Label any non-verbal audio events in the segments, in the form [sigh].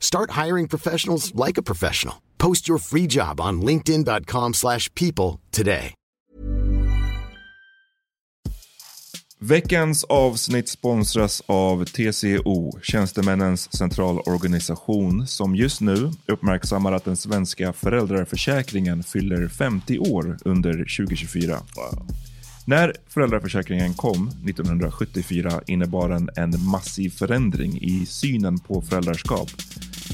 Start hiring professionals like a professional. Post your free job on linkedin.com/people slash people today. Veckans avsnitt sponsras av TCO, Tjänstemännens centralorganisation, som just nu uppmärksammar att den svenska föräldraförsäkringen fyller 50 år under 2024. När föräldraförsäkringen kom 1974 innebar den en massiv förändring i synen på föräldraskap.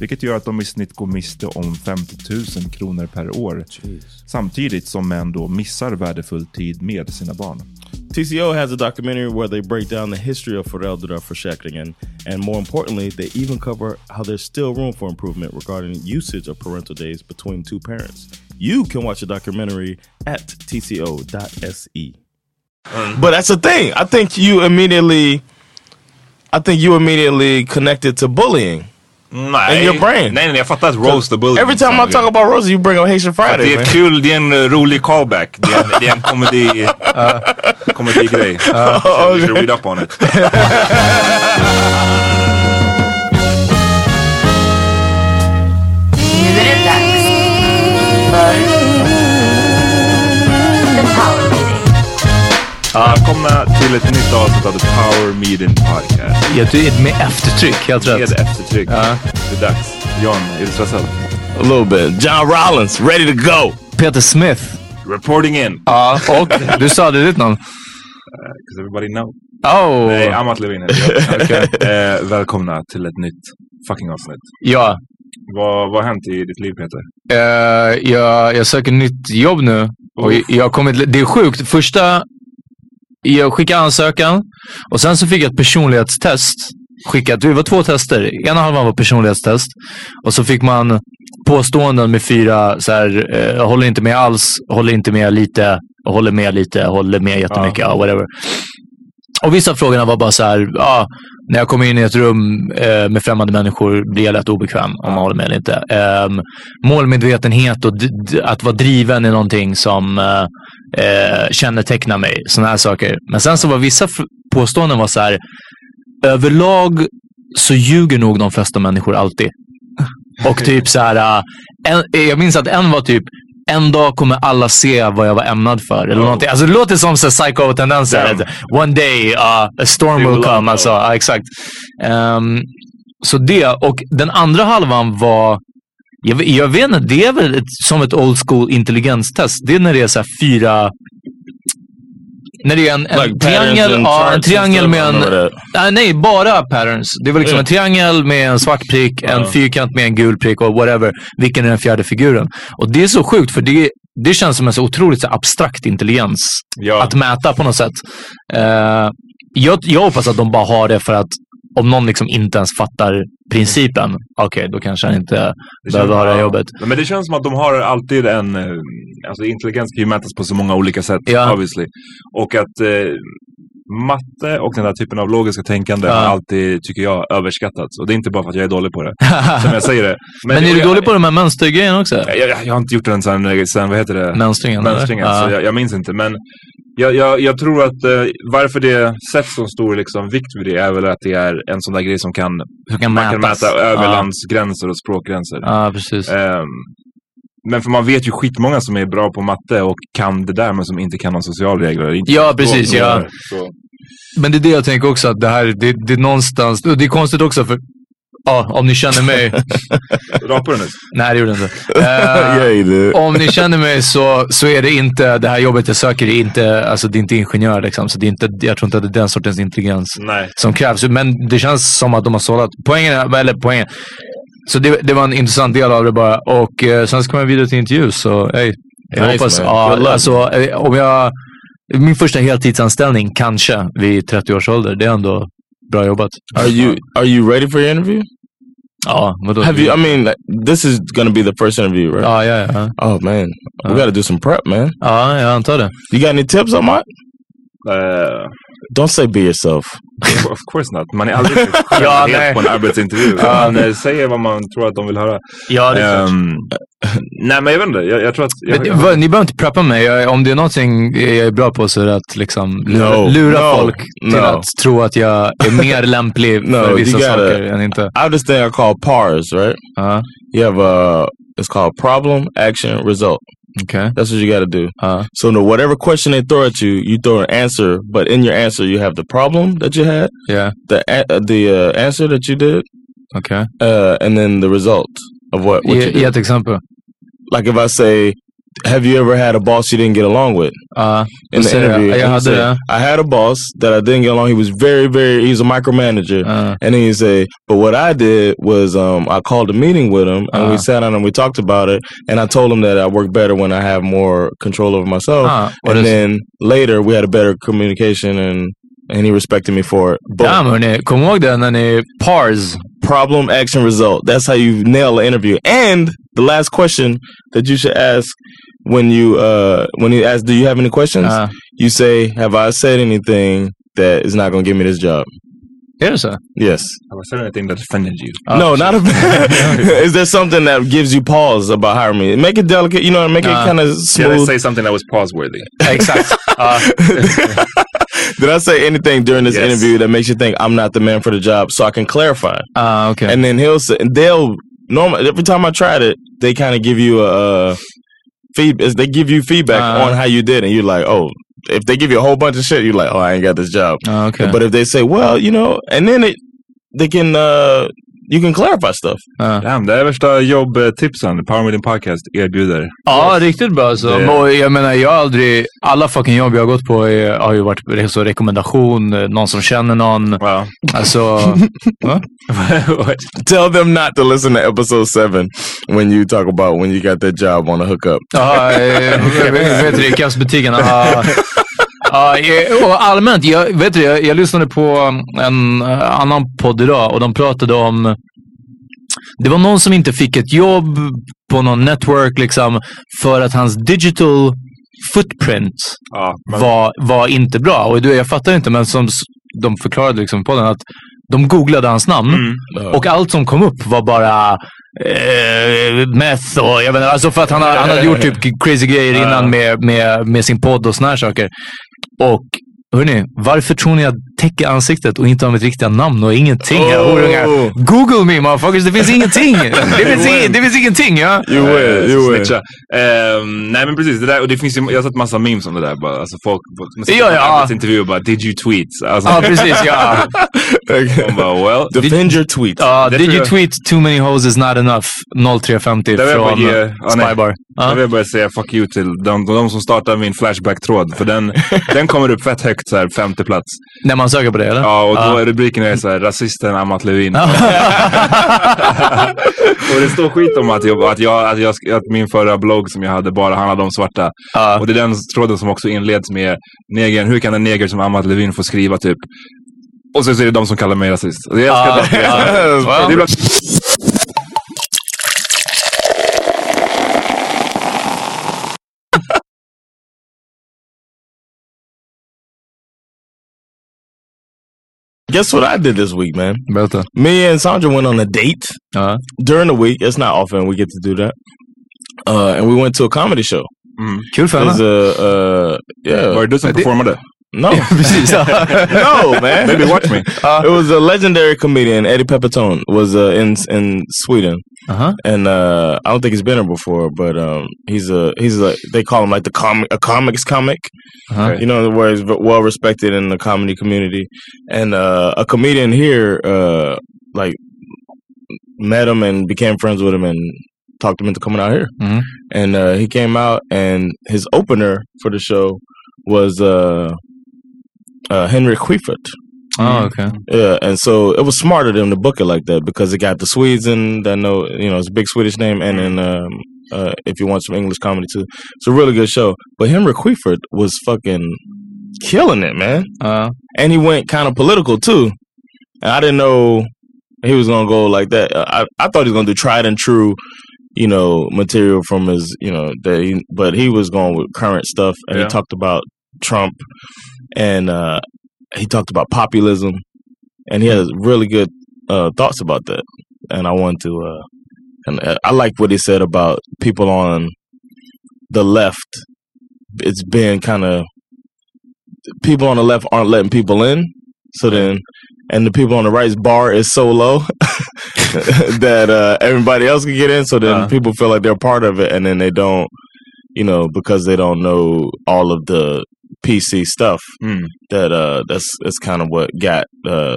vilket gör att de i snitt går miste om 50 000 kronor per år. Samtidigt som män då missar värdefull tid med sina barn. TCO has a documentary where they break down the history of föräldraförsäkringen and more importantly, they even cover how there's still room for improvement regarding usage of parental days between two parents. You can watch the documentary at tco.se. But that's the thing. I think you immediately I think you immediately connected to bullying. Nej, In your brain. nej, nej, jag fattar att roast och bullying. Every time I talk about Rosie you bring up Haitian Friday. det är kul, det är en uh, rolig callback. Det är det är en komedi, [laughs] komedigrej. Så you should read up on it. Välkomna till ett nytt avsnitt av The Power Meeting Podcast. Ja, du är med eftertryck, helt rätt. Med eftertryck. Ja. Det är dags. John, är du stressad? A little bit. John Rollins, ready to go. Peter Smith. Reporting in. Ja, och du sa det ditt namn. Because everybody know. Oh. Nej, Amat Levin heter jag. eh, Välkomna till ett nytt fucking avsnitt. Ja, Vad, vad har hänt i ditt liv Peter? eh, jag, jag söker nytt jobb nu. Och jag kommit, det är sjukt. Första, jag skickade ansökan och sen så fick jag ett personlighetstest. Skickat, det var två tester. Ena halvan var personlighetstest och så fick man påståenden med fyra, så här, eh, håller inte med alls, håller inte med lite, håller med lite, håller med jättemycket, ja. whatever. Och vissa av frågorna var bara så här, ja, när jag kommer in i ett rum eh, med främmande människor blir jag lätt obekväm om man håller med eller inte. Ehm, målmedvetenhet och att vara driven är någonting som eh, eh, kännetecknar mig. Sådana här saker. Men sen så var vissa påståenden var så här, överlag så ljuger nog de flesta människor alltid. [laughs] Och typ så här, äh, en, jag minns att en var typ, en dag kommer alla se vad jag var ämnad för. Eller någonting. Alltså det låter som psycho-tendenser. Att One day uh, a storm They will come. love Alltså, ja, exakt. Ehm, så det, och den andra halvan var, jag, vet- jag vet inte, det är väl ett, som ett old school intelligenstest. Det är när det är så fyra När det är en, en Like triangel, ja, en triangel med en... remember Nej, bara patterns. Det var liksom Yeah. en triangel med en svart prick, en fyrkant med en gul prick och whatever. Vilken är den fjärde figuren? Och det är så sjukt för det, det känns som en så otroligt så abstrakt intelligens Ja. att mäta på något sätt. Eh, jag, jag hoppas att de bara har det för att om någon liksom inte ens fattar principen, okej, då kanske han inte behöver ha det här jobbet. Men det känns som att de har alltid en... eh, Alltså intelligens kan ju mätas på så många olika sätt, Ja. obviously. Och att eh, matte och den här typen av logiska tänkande Ja. har alltid, tycker jag, överskattats. Och det är inte bara för att jag är dålig på det, [laughs] som jag säger det. Men, är du jag, dålig på de här mönstergrejerna också? Jag, jag, jag har inte gjort den sen, sen vad heter det? Mönstringen? Mönstringen, Ja. så jag, jag minns inte. Men jag, jag, jag tror att eh, varför det sätts så stor liksom, vikt vid det är väl att det är en sån där grej som kan, Som kan man kan mäta över Ja. landsgränser och språkgränser. Ja, precis. Ehm, men för man vet ju skitmånga som är bra på matte och kan det där men som inte kan någon socialregler. Inte Ja, precis, ja. Så. Men det är det jag tänker också, att det här, det, det är någonstans, det är konstigt också för, ja, om ni känner mig, [laughs] Rapar du nu? nej det gjorde jag inte. [laughs] Did. om ni känner mig så, så är det inte, det här jobbet jag söker är inte, alltså det är inte ingenjör liksom, så det är inte, jag tror inte att det är den sortens intelligens Nej. som krävs. Men det känns som att de har sållat. Poängen, är- eller poängen, så det, det var en intressant del av det bara. Och eh, sen ska man vidare till intervju, så hey, jag Nice, hoppas, man. ja, alltså eh, om jag, min första heltidsanställning kanske vid 30 års ålder, det är ändå bra jobbat. Are you are you ready for your interview? Ja, vadå? Have you? I mean, like, this is gonna be the first interview, right? Oh yeah. ja. Oh man, we Uh. got to do some prep, man. Ja, jag antar det. You got any tips on my? Eh, Don't say be yourself. of course not. Man är aldrig [laughs] själv Ja, helt på en arbetsintervju. Man säger vad man tror att de vill höra. Ja, det är klart. Ehm, nej, men jag vet inte. Jag, jag tror att... Jag, Men, vad- ni behöver inte preppa mig. Jag, om det är någonting jag är bra på så är det att liksom lura, No, lura no, folk till no. att tro att jag är mer [laughs] lämplig No, för you vissa saker än inte. I have this thing I call PARS, right? Ja, You have uh it's called problem, action, result. Okej. That's what you got to do. Ja, So no, whatever question they throw at you, you throw an answer. But in your answer, you have the problem that you had, Yeah. the uh, the uh, answer that you did, Okay. uh, and then the result of what, what you Ge, did. ett exempel. Like if I say, "Have you ever had a boss you didn't get along with?" Ja, in the interview, hade say. I had a boss that I didn't get along. He was very, very. He was a micromanager. Uh, And then you say, but what I did was um, I called a meeting with him and we Uh. sat down and we talked about it. And I told him that I work better when I have more control over myself. Ah, and then later we had a better communication and and he respected me for it. But Damn hörni, kom ihåg det när ni pars. problem, action, result. That's how you nail an interview. And the last question that you should ask when you uh when you ask, do you have any questions? Uh, you say, have I said anything that is not going to give me this job? Yes, sir. så? Yes. Have I said anything that offended you? Ah, no, not a [laughs] [laughs] Is there something that gives you pause about hiring me? Make it delicate, you know, make Uh, it kind of Did I say something that was pause-worthy? exactly. [laughs] Ja. Did I say anything during this Yes. interview that makes you think I'm not the man for the job so I can clarify? Ah, okej. And then he'll say, and they'll, normal, every time I tried it, they kind of give you a, uh, feed, is they give you feedback Uh. on how you did. And you're like, oh, if they give you a whole bunch of shit, you're like, oh, I ain't got this job. Ah, okej. But if they say, well, you know, and then it, they can, uh, you can clarify stuff. Ja. Damn, det är värsta jobbtipsen Power Meeting Podcast erbjuder. Ja, riktigt bra alltså. Det- Jag menar, jag har aldrig... Alla fucking jobb jag har gått på är, har ju varit så rekommendation, eh, någon som känner någon. Wow. Alltså... [laughs] [laughs] Tell them not to listen to episode seven when you talk about when you got that job on a hookup. Ja, eh, vet vet du, Kioskbutiken. [laughs] Ja, och allmänt, jag, vet du, jag, jag lyssnade på en eh, annan podd idag och de pratade om det var någon som inte fick ett jobb på någon network liksom för att hans digital footprint Ja, men- var, var inte bra. Och jag fattar inte, men som de förklarade liksom på den att de googlade hans namn Mm. och allt som kom upp var bara eh, meth och jag vet inte, alltså för att han, han hade gjort typ crazy grejer innan med, med, med sin podd och såna här saker. Och hörni, varför tror ni att täcker ansiktet och inte har mitt riktiga namn och ingenting. Oh. Horungar. Google me motherfuckers, det finns ingenting. Det finns, ing, det finns ingenting. Ja. You win, you win. Um, nej men precis, det där, och det finns ju, jag har sett massa memes om det där. Bara, alltså folk, ja, ja. intervjuer bara, did you tweet? Alltså, ja precis, ja. [laughs] bara, well, Defend your tweet. Uh, did you tweet too many hoes is not enough 0350 från ge, Spybar? Jag vill bara säga fuck you till de, de som startar min Flashback-tråd. För den, den kommer upp fett högt, så här, femte plats. När man söker på det eller? Ja, och då är rubriken är så här, rasisten Amat Levin. [laughs] och det står skit om att, jag, att, jag, att, jag, att min förra blogg som jag hade bara handlade om svarta. Och det är den tråden som också inleds med negern, hur kan en neger som Amat Levin få skriva typ och så är det de som kallar mig rasist. Jag älskar det. det Guess what I did this week, man? Berätta. Me and Sandra went on a date Ja. during the week. It's not often we get to do that. Uh, and we went to a comedy show. Kul för It was a, uh, yeah. Var det du som Det- performade? No. [laughs] No, man. [laughs] Maybe watch me. it was a legendary comedian, Eddie Pepitone, was uh, in in Sweden, Uh-huh. and uh, I don't think he's been here before, but um, he's a he's a they call him like the comic a comics comic, Uh-huh. you know, where he's well respected in the comedy community, and uh, a comedian here uh, like met him and became friends with him and talked him into coming out here, Mhm. and uh, he came out and his opener for the show was uh, Henry Quifert. Ah, okay. Yeah, and so it was smart of them to book it like that because it got the Swedes in that know you know it's a big Swedish name, and then um, uh, if you want some English comedy too, it's a really good show. But Henry Quifert was fucking killing it, man, Uh, and he went kind of political too. And I didn't know he was gonna go like that. I I thought he was gonna do tried and true. You know, material from his, you know, that he, but he was going with current stuff, and Yeah. he talked about Trump, and uh, he talked about populism, and he has really good uh, thoughts about that. And I want to, uh, and uh, I like what he said about people on the left. It's been kind of people on the left aren't letting people in, so then, and the people on the right's bar is so low [laughs] [laughs] that uh, everybody else can get in. So then Uh. people feel like they're part of it, and then they don't, you know, because they don't know all of the PC stuff Mm. that uh that's that's kind of what got uh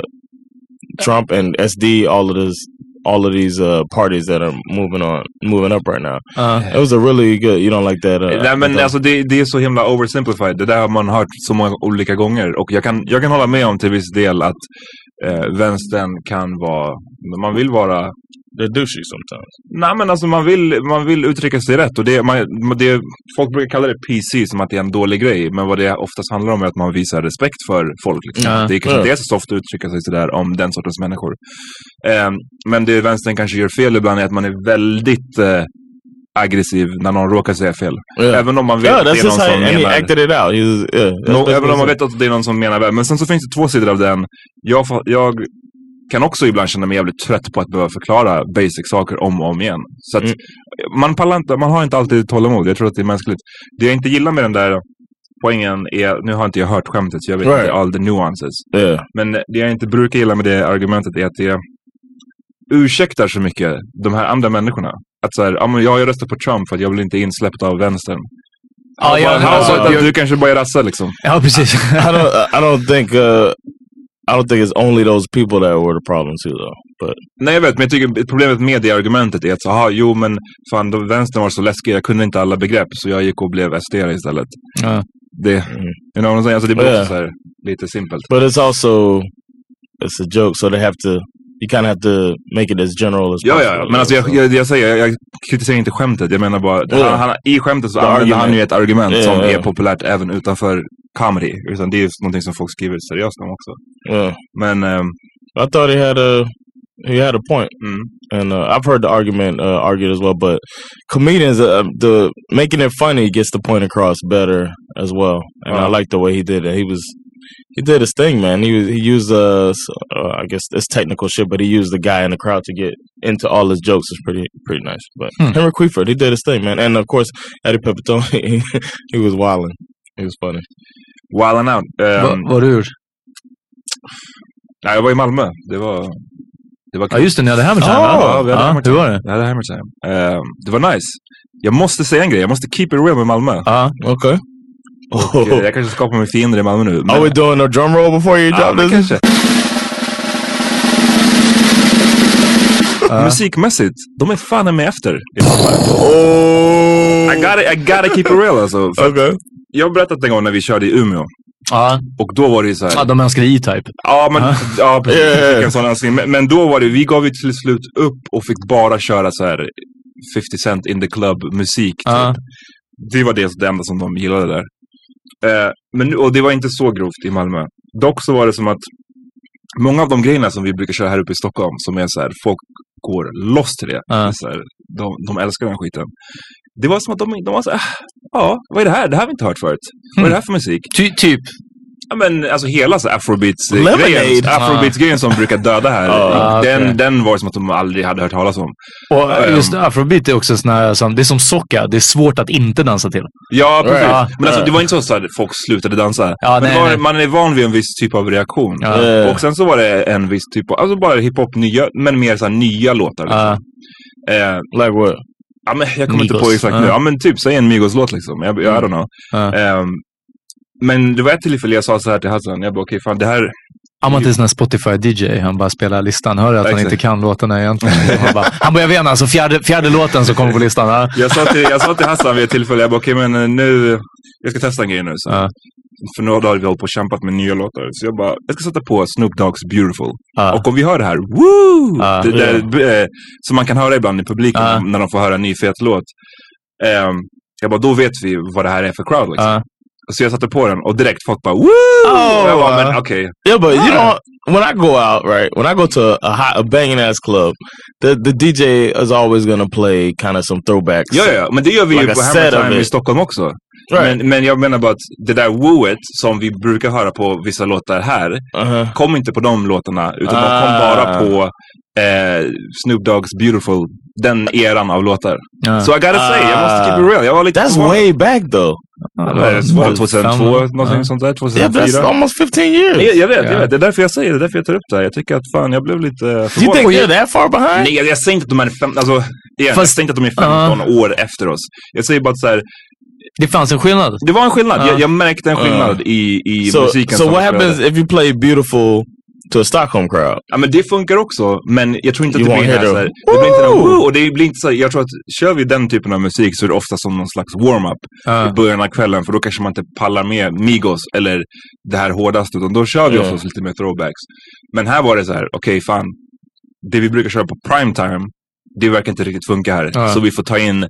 Trump and SD all of this all of these uh parties that are moving on moving up right now. uh, It was a really good you don't like that uh, Nej men alltså det, det är så himla oversimplified. Det där har man hört så många olika gånger. Och jag kan, jag kan hålla med om till viss del att eh, vänstern kan vara, man vill vara they're douchey sometimes. Nej men alltså man vill, man vill uttrycka sig rätt och det, man, det, folk brukar kalla det PC som att det är en dålig grej. Men vad det oftast handlar om är att man visar respekt för folk. Liksom. Ja. Det är kanske inte är så soft att uttrycka sig sådär om den sortens människor. Eh, men det vänstern kanske gör fel ibland är att man är väldigt eh, aggressiv när någon råkar säga fel. Yeah. Även om man vet Yeah, att det är någon just som menar... acted it out. Yeah, that's No, även om man vet att det är någon som menar väl. Men sen så finns det två sidor av den. Jag, jag kan också ibland känna mig jävligt trött på att behöva förklara basic saker om och om igen. Så att Mm. man, pallar inte, man har inte alltid tålamod. Jag tror att det är mänskligt. Det jag inte gillar med den där poängen är, nu har inte jag hört skämtet så jag vet Right. inte all the nuances. Yeah. Men det jag inte brukar gilla med det argumentet är att det ursäktar så mycket de här andra människorna. Att så här, ja, jag röstat på Trump för att jag blir inte insläppt av vänstern. ja, ja, Alltså, alltså, att jag, du kanske bara är rassa liksom. ja, precis. [laughs] I don't I don't think uh I don't think it's only those people that were the problem too though. But Nej jag vet, men jag tycker problemet med det argumentet är att så, aha, jo men fan då, vänstern var så läskig, jag kunde inte alla begrepp så jag gick och blev SD istället. Ja. Det, Mm. you know what I'm saying? Alltså det blir Ja. också så här, lite simpelt. but it's also it's a joke, so they have to you kind of have to make it as general as Ja, possible. ja, ja. men alltså jag, jag, jag säger, jag, kritiserar inte skämtet. Jag menar bara, Ja. han, han, i skämtet så The använder han ju ett argument Ja, som ja, är populärt även utanför comedy. Utan det är ju någonting som folk skriver seriöst om också. Yeah. Men, ehm, I thought he had a he had a point, mm, and uh, I've heard the argument uh, argued as well. But comedians, uh, the making it funny gets the point across better as well, and I Wow. like the way he did it. He was he did his thing, man. He was he used uh, uh I guess it's technical shit, but he used the guy in the crowd to get into all his jokes. It's pretty pretty nice. But Hmm. Henry Queeford, he did his thing, man. And of course, Eddie Pepitone, [laughs] he, he was wilding. He was funny. Wildin' out. Va, Ehm, vad har du gjort? Nej, jag var i Malmö. Det var, det var Ja, just det. Ni hade Hammer Time, Ja, va? vi hade Ja, Hammer hur var det? Jag hade Hammer Time. Eh, det var nice. Jag måste säga en grej. Jag måste keep it real med Malmö. Ja. Okay. Och, eh, jag kanske skapar mig fiender i Malmö nu. Are we doing a drum roll before you Ja, drop men this? kanske. [laughs] Musikmässigt, de är fan med efter. i Malmö. Oh. I gotta, I gotta keep it real alltså. Okay. Jag har berättat en gång när vi körde i Umeå. Ja. Och då var det så här. ja, de älskar E-Type. Ja, men, ja precis. Ja, fick en sån önskning. Men, men då var det, vi gav ju till slut upp och fick bara köra så här 50 Cent in the club musik. Typ. Ja. Det var det, det enda som de gillade där. Eh, men, och det var inte så grovt i Malmö. Dock så var det som att många av de grejerna som vi brukar köra här uppe i Stockholm, som är så här, folk går loss till det. Ja. Så här, de, de älskar den skiten. Det var som att de, de var så här, ja, vad är det här? Det här har vi inte hört förut. Vad är det här för musik? Ty, typ. Ja, men alltså hela så afrobeats-grejen afrobeats som brukar döda här. [laughs] Ah, den, okej. den var som att de aldrig hade hört talas om. Och just afrobeat är också sån här, som, det är som socka. Det är svårt att inte dansa till. Ja, precis. Right. Men alltså, det var inte så att folk slutade dansa. Ja, men nej, det var, nej. man är van vid en viss typ av reaktion. Ja. Yeah. Och sen så var det en viss typ av, alltså bara hiphop, nya, men mer så här nya låtar. Liksom. Ja. Eh, Like what? Ja, men jag kommer inte Migos. på exakt nu. Ja, men typ, säg en Migos-låt liksom. Jag, jag, I don't know. Ehm, men det var ett tillfälle jag sa så här till Hassan. Jag bara, okej, fan det här, Han inte sån här Spotify-DJ. Han bara spelar listan. Hör att han Exakt. inte kan låtarna egentligen. Han bara, han bara jag vet inte, alltså fjärde, fjärde låten som kommer på listan. Ja. Jag sa till, jag sa till Hassan vid ett tillfälle, jag bara okej men eh, nu, jag ska testa en grej nu. Så. Ja. För några dagar vi hållit på och kämpat med nya låtar. Så jag bara, jag ska sätta på Snoop Dogg's Beautiful. Ja. Och om vi hör det här, woo! Ja. det där, eh, som man kan höra ibland i publiken Ja. när de får höra en ny fet låt. Ehm, jag bara, då vet vi vad det här är för crowd liksom. Så jag satte på den och direkt folk bara, woo! Oh, jag bara, uh, men okej. Yeah, but you don't. When I go out, right? When I go to a hot, a banging ass club, the the DJ is always gonna play kind of some throwbacks. Ja, ja, men det gör vi Like ju på set Hammer of Time i. Stockholm också. Right. Men, men jag menar bara att det där wooet som vi brukar höra på vissa låtar här, Uh-huh. kom inte på de låtarna, utan de kom Ah. bara på eh, Snoop Dogg's Beautiful, den eran av låtar. Ja. Så I gotta say, jag måste keep it real. Jag var lite That's förvånad. way back though. Var 2002, fem- någonting ja. sånt där, Yeah, 2004. that's almost 15 years. jag, jag vet, jag Ja. vet. Det är därför jag säger det, det är därför jag tar upp det här. Jag tycker att fan, jag blev lite you förvånad. think they're that far behind? Nej, jag, jag säger inte att de är fem, alltså, igen, jag Fast- säger inte att de är 15 år efter oss. Jag säger bara att så här, Det fanns en skillnad. det var en skillnad. Ja. Jag, jag märkte en skillnad i, i So, musiken so what happens if you play beautiful to a Stockholm crowd? Ja men det funkar också, men jag tror inte att You det blir här, det blir inte den, och det blir inte så, jag tror att kör vi den typen av musik så är det ofta som någon slags warm-up Ja. i början av kvällen för då kanske man inte pallar med Migos eller det här hårdaste utan då kör vi Ja. oftast lite mer throwbacks. Men här var det så här, okej fan, det vi brukar köra på prime time, det verkar inte riktigt funka här. Ja. Så vi får ta in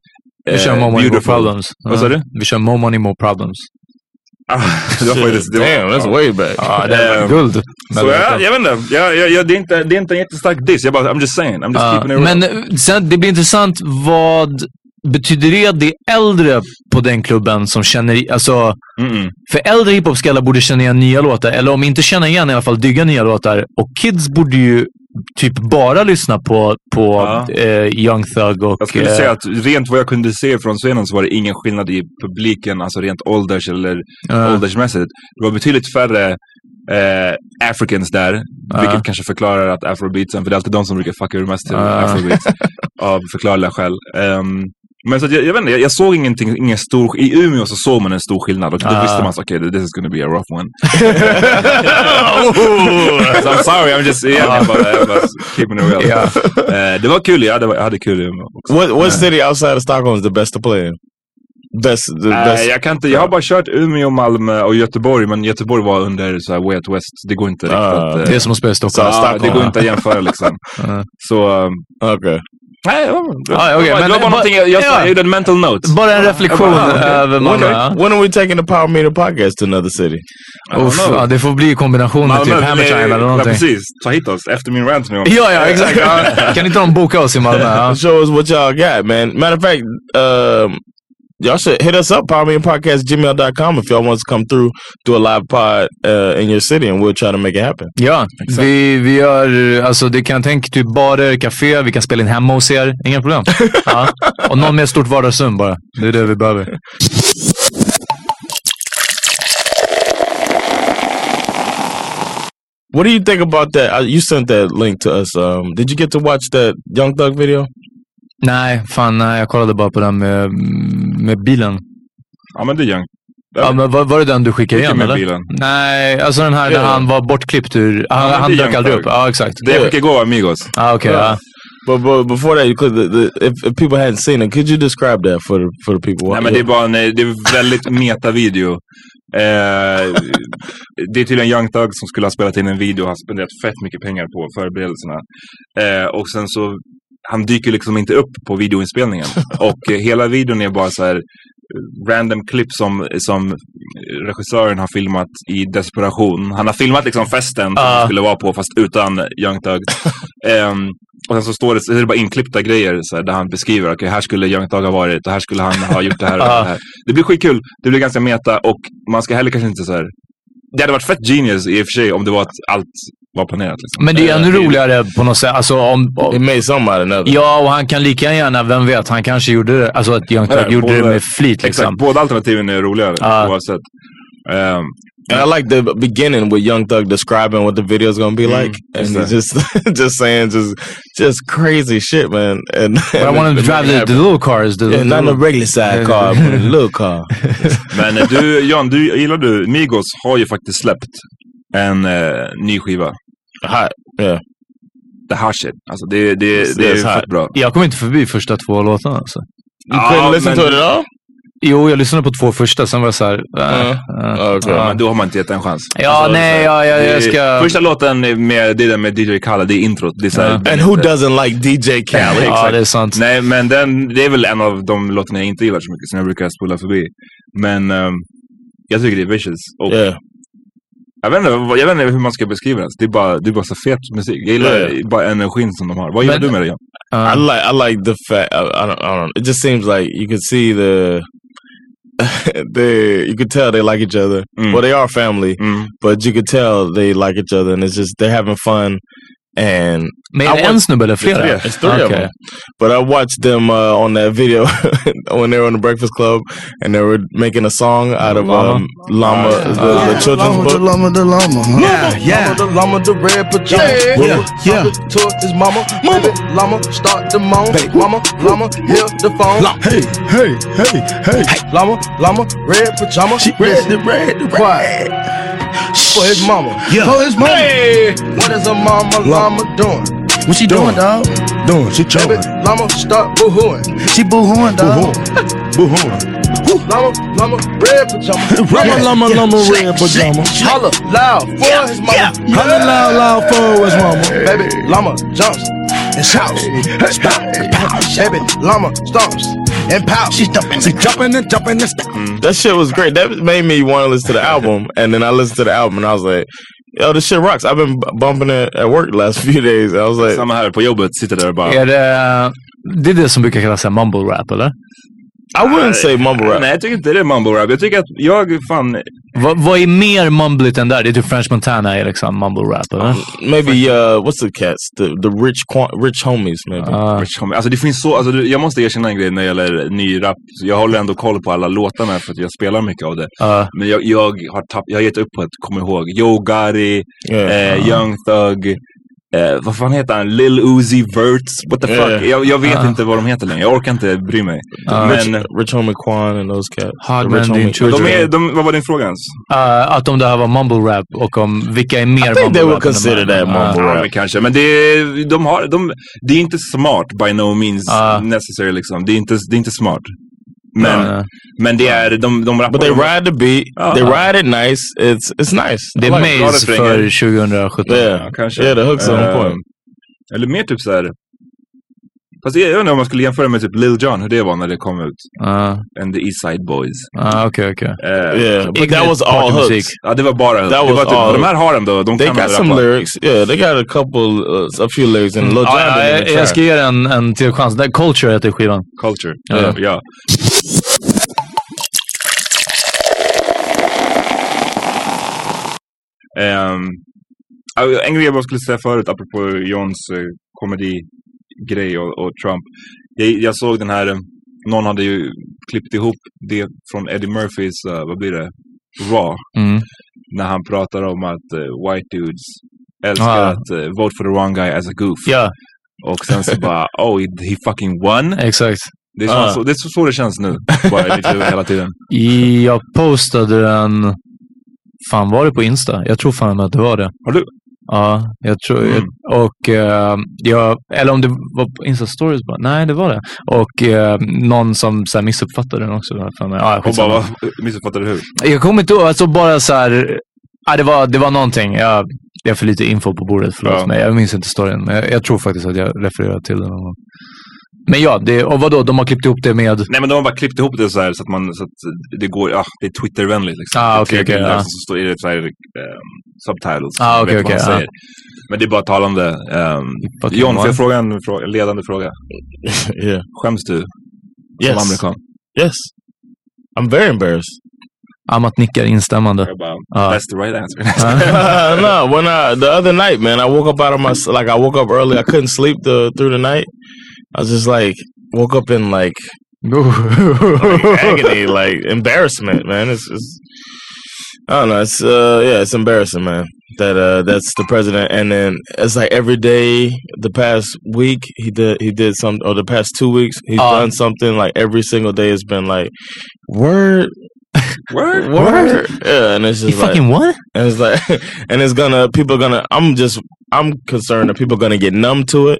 Vi kör eh, more money, more problems. Vad sa Ja. du? Vi kör more money, more problems. Ah, [laughs] det var faktiskt, det var, Damn, that's way back. Ja, det var guld. Så jag, jag vet inte, jag, jag, jag, det, är inte, det är inte en jättestark diss, jag bara, I'm just saying, I'm just Ja, keeping it real. men eh, sen, det blir intressant vad betyder det att det är äldre på den klubben som känner, alltså Mm-mm. för äldre hiphop-skallar borde känna igen nya låtar, eller om inte känna igen i alla fall digga nya låtar. Och kids borde ju typ bara lyssna på, på Ja. eh, Young Thug och... Jag skulle eh, säga att rent vad jag kunde se från scenen så var det ingen skillnad i publiken, alltså rent ålders eller Ja. åldersmässigt. Det var betydligt färre eh, Africans där, vilket kanske förklarar att afrobeatsen, för det är alltid de som brukar fucka ur mest till Ja. afrobeats, [laughs] av förklarliga skäl. Ehm, men så jag, jag vet inte, jag, jag såg ingenting, ingen stor, i Umeå så såg man en stor skillnad och då Ja. visste man att okej, this is gonna be a rough one. [laughs] [laughs] so I'm sorry, I'm just, yeah, jag bara, jag bara keeping it real. Ja. Eh, det var kul, jag hade, jag hade kul i Umeå också. What what city outside of Stockholm is the best to play in? Best, the Nej, best. jag, kan inte, jag har bara kört Umeå, Malmö och Göteborg, men Göteborg var under så här Way Out West. Det går inte riktigt Ah, eh, Det är som att spela i Stockholm. ja, det går inte att jämföra liksom. Ja. [laughs] Så... um, Okay. Nej, ja, det, Ja, var bara någonting jag, ja. jag mental note. Bara en reflektion Ja, över Malmö. Ja. When are we taking the Power Meter podcast to another city? Uff, ja, det får bli i kombination med typ Malmö, Hammer det- Time eller Ja, någonting. precis. Ta hit oss efter min rant nu. Ja, ja, exakt. Ja. Kan inte de boka oss i Malmö? Ja. [laughs] Show us what y'all got, man. Matter of fact, um, y'all should hit us up, powermeterpodcast.gmail.com if y'all want to come through, do a live pod uh, in your city and we'll try to make it happen. Ja, vi, vi gör, alltså det kan tänka typ barer, café, vi kan spela in hemma hos er. Inga problem. [laughs] Ja. Och någon med ett stort vardagsrum bara. Det är det vi behöver. What do you think about that? Uh, you sent that link to us. Um, did you get to watch that Young Thug video? Nej, fan nej. Jag kollade bara på den med, med bilen. Ja, men det är Young. Ja, men var, var det den du skickade igen med eller? bilen? Nej, alltså den här när han var bortklippt ur... Han, han dök aldrig upp. Ja, exakt. Det jag skickade igår var Amigos. Ja, okej. ja. But, but before that, you could, the, the, if, if people hadn't seen it, could you describe that for the, for the people? Nej, men det är bara en, det är väldigt [laughs] meta-video. Eh, det är tydligen Young Thug som skulle ha spelat in en video och har spenderat fett mycket pengar på förberedelserna. Eh, och sen så, han dyker liksom inte upp på videoinspelningen. [laughs] och eh, hela videon är bara så här eh, random klipp som, som regissören har filmat i desperation. Han har filmat liksom festen som Ah. han skulle vara på fast utan Young Thug. [laughs] Ehm, och sen så står det, så är det bara inklippta grejer så här, där han beskriver, okej här skulle Young Thug ha varit och här skulle han ha gjort det här och Ah. det här. Det blir skitkul, det blir ganska meta och man ska heller kanske inte så här. Det hade varit fett genius i och för sig om det var att allt var planerat. Liksom. Men det är ännu roligare på något sätt. Alltså, om, om, made somebody another. ja, och han kan lika gärna, vem vet, han kanske gjorde det. Alltså att Young Thug Ja, gjorde det båda- med flit liksom. Exakt, båda alternativen är roligare Ah. oavsett. Ehm, And I like the beginning with Young Thug describing what the video is gonna be like, and he's just [laughs] just saying just just crazy shit, man. And But I want him to [laughs] drive the, the little cars. The, yeah, the not a regular side car, but a little car. [laughs] Men eh, du, Jan, du, gillar du, Migos har ju faktiskt släppt en eh, ny skiva. Hot, yeah. The Hot Shit. Alltså det, det, It's- det är hot. fett bra. Jag kom inte förbi första två låtarna. Alltså. Ja, listen men- to it at all. Jo, jag lyssnade på två första, sen var jag såhär... Äh, äh, Okej, ja. Men då har man inte gett en chans. Ja, Alltså, nej, så här, ja, ja, det jag är- ska- Första låten med, det är den med DJ Khaled, det är introt. Det är så här, den And who doesn't like DJ Khaled? ja, det är sant. Nej, men den, det är väl en av de låtarna jag inte gillar så mycket, som jag brukar spola förbi. Men ehm, jag tycker det är vicious. Och Yeah. Jag, vet inte, jag vet inte hur man ska beskriva det. Det är bara, det är bara så fet musik. Jag gillar ja. bara energin som de har. Vad gillar Men- du med det? Jan? Ja. I like I like the fact I, I, don't, I don't it just seems like you could see the [laughs] they you could tell they like each other. Mm. Well, they are family, Mm. but you could tell they like each other, and it's just they're having fun. And Men I är det en want- snubbe eller flera? tre. it's three of them. But I watched them uh, on that video [laughs] when they were on the Breakfast Club, and they were making a song out of Llama? um, Llama, the, the children's book. llama, the llama. huh? Yeah, yeah. Llama, the llama, the red pajama. Yeah, Mama, yeah. talking To his mama, mama, llama, start the moan. Mama, llama, hear the phone. Llama. Hey, hey, hey, hey. Llama, llama, red pajama. She red, the red, the Quiet. For his mama. Yeah. For his mama. Hey. What is a mama llama doing? What she doing, dog? Doing, she Baby, llama, start boo-hooing. She boo-hooing, dog. Boo-hooing. Llama, llama, red pajama. [laughs] Llama, llama, llama, red pajama. Holla loud for his mama. Holla loud, loud for his mama. Baby, llama jumps and shouts. Stop and pounce. Baby, llama stomps and pouts. She jumping, she jumping and jumping and stuff. Mm, that shit was great. That made me want to listen to the album, and then I listened to the album, and I was like, "Yo, this shit rocks." I've been b- bumping it at work the last [laughs] few days. I was like, Samma här på jobbet, sitter där och bara... Är det, det är det som brukar kallas så mumble rap, eller? I wouldn't say mumble rap. Nej, jag tycker inte det är mumble rap. Jag tycker att jag fan... Vad, vad är mer mumbligt än där? Det är typ French Montana är liksom mumble rap, eller? Maybe uh, what's the cats? The the rich rich homies maybe. Ja. Rich Homie. Alltså det finns så, alltså, jag måste erkänna en grej när det gäller ny rap. Jag håller ändå koll på alla låtarna för att jag spelar mycket av det. Ja. Men jag, jag, har, tapp, jag har gett upp på att komma ihåg Yo Gotti, Yeah. eh, Young Thug, eh, vad fan heter han? Lil Uzi Vert, what the fuck? Yeah. Jag, jag vet Ja. inte vad de heter längre, jag orkar inte bry mig. Rich, Men rich homie Quan and those cats. Hard The Man, rich Dean homie- Children. de är, de, vad var din fråga ens? Uh, att om det här var mumble rap och om vilka är mer I think mumble they would rap consider that mumble Ja. Ja, kanske. Men det är, de har, de, det är inte smart by no means necessary liksom. Det är inte, det är inte smart. Men, ja. men det är, de, de rappar. But they de- ride the beat. Uh-huh. They ride it nice. It's it's nice. Det är like. Maze för 2017. Yeah, Ja, kanske. Yeah, hooks are on Eh, point. Eller mer typ så här. Fast jag undrar om man skulle jämföra med typ Lil Jon, hur det var när det kom ut. Ja, And the East Side Boys. ja, okej, okej. Eh, Yeah, but that was all hooks. Ja, det var bara That det was var typ, all- De här har ändå, de They kan got rappa. some lyrics. Yeah, they got a couple, uh, a few lyrics, and Lil Jon. Ja, jag, jag ska ge den en till chans. Det är Culture heter skivan. Culture. Ja. Ja. ja. Ehm, ja, en grej jag bara skulle säga förut, apropå Johns eh, komedigrej och, och Trump. Jag, jag såg den här, eh, någon hade ju klippt ihop det från Eddie Murphys, eh, vad blir det, Raw. Mm. När han pratar om att eh, white dudes älskar Ja. att eh, vote for the wrong guy as a goof. Ja, Och sen så bara, [laughs] oh, he fucking won. exakt. Det är, så, Ja. så, det är så, så det känns nu. Bara i mitt huvud hela tiden. Jag postade den... Fan, var det på Insta? Jag tror fan att det var det. Har du? Ja, jag tror... Mm. Och eh, jag... Eller om det var Insta-stories bara. Nej, det var det. Och eh, någon som så här, missuppfattade den också. För mig. Och skitsamma. bara, vad- missuppfattade hur? Jag kommer inte ihåg, alltså bara så här... Ja, det, var, det var någonting. Jag, jag har för lite info på bordet, förlåt Ja. mig. Jag minns inte storyn, men jag, jag tror faktiskt att jag refererade till den. Men ja, det, och vadå, de har klippt ihop det med... Nej men de har bara klippt ihop det så här så att, man, så att det går, ja, det är Twitter-vänligt liksom. Ah, okej, tre okej, bilder ja. Så står det så här, eh, subtitles. Ah, Man okej, vet vad okej, han ja. säger. Men det är bara talande. Um, John, får jag fråga en fråga, en ledande fråga? [laughs] yeah. Skäms du Yes. som amerikan? Yes. I'm very embarrassed. Amat nickar instämmande. Ja. that's the right answer. no, when I the other night, man, I woke up out of my like I woke up early. I couldn't sleep the through the night. I was just like woke up in like, like [laughs] agony, like embarrassment, man. It's, it's I don't know. It's uh yeah, it's embarrassing, man. That uh that's the president, and then it's like every day the past week he did he did some or the past two weeks he's Uh, done something like every single day has been like word Word? [laughs] word yeah, and it's You just like fucking what? and it's like, [laughs] and it's gonna, people are gonna, I'm just, I'm concerned that people are gonna get numb to it.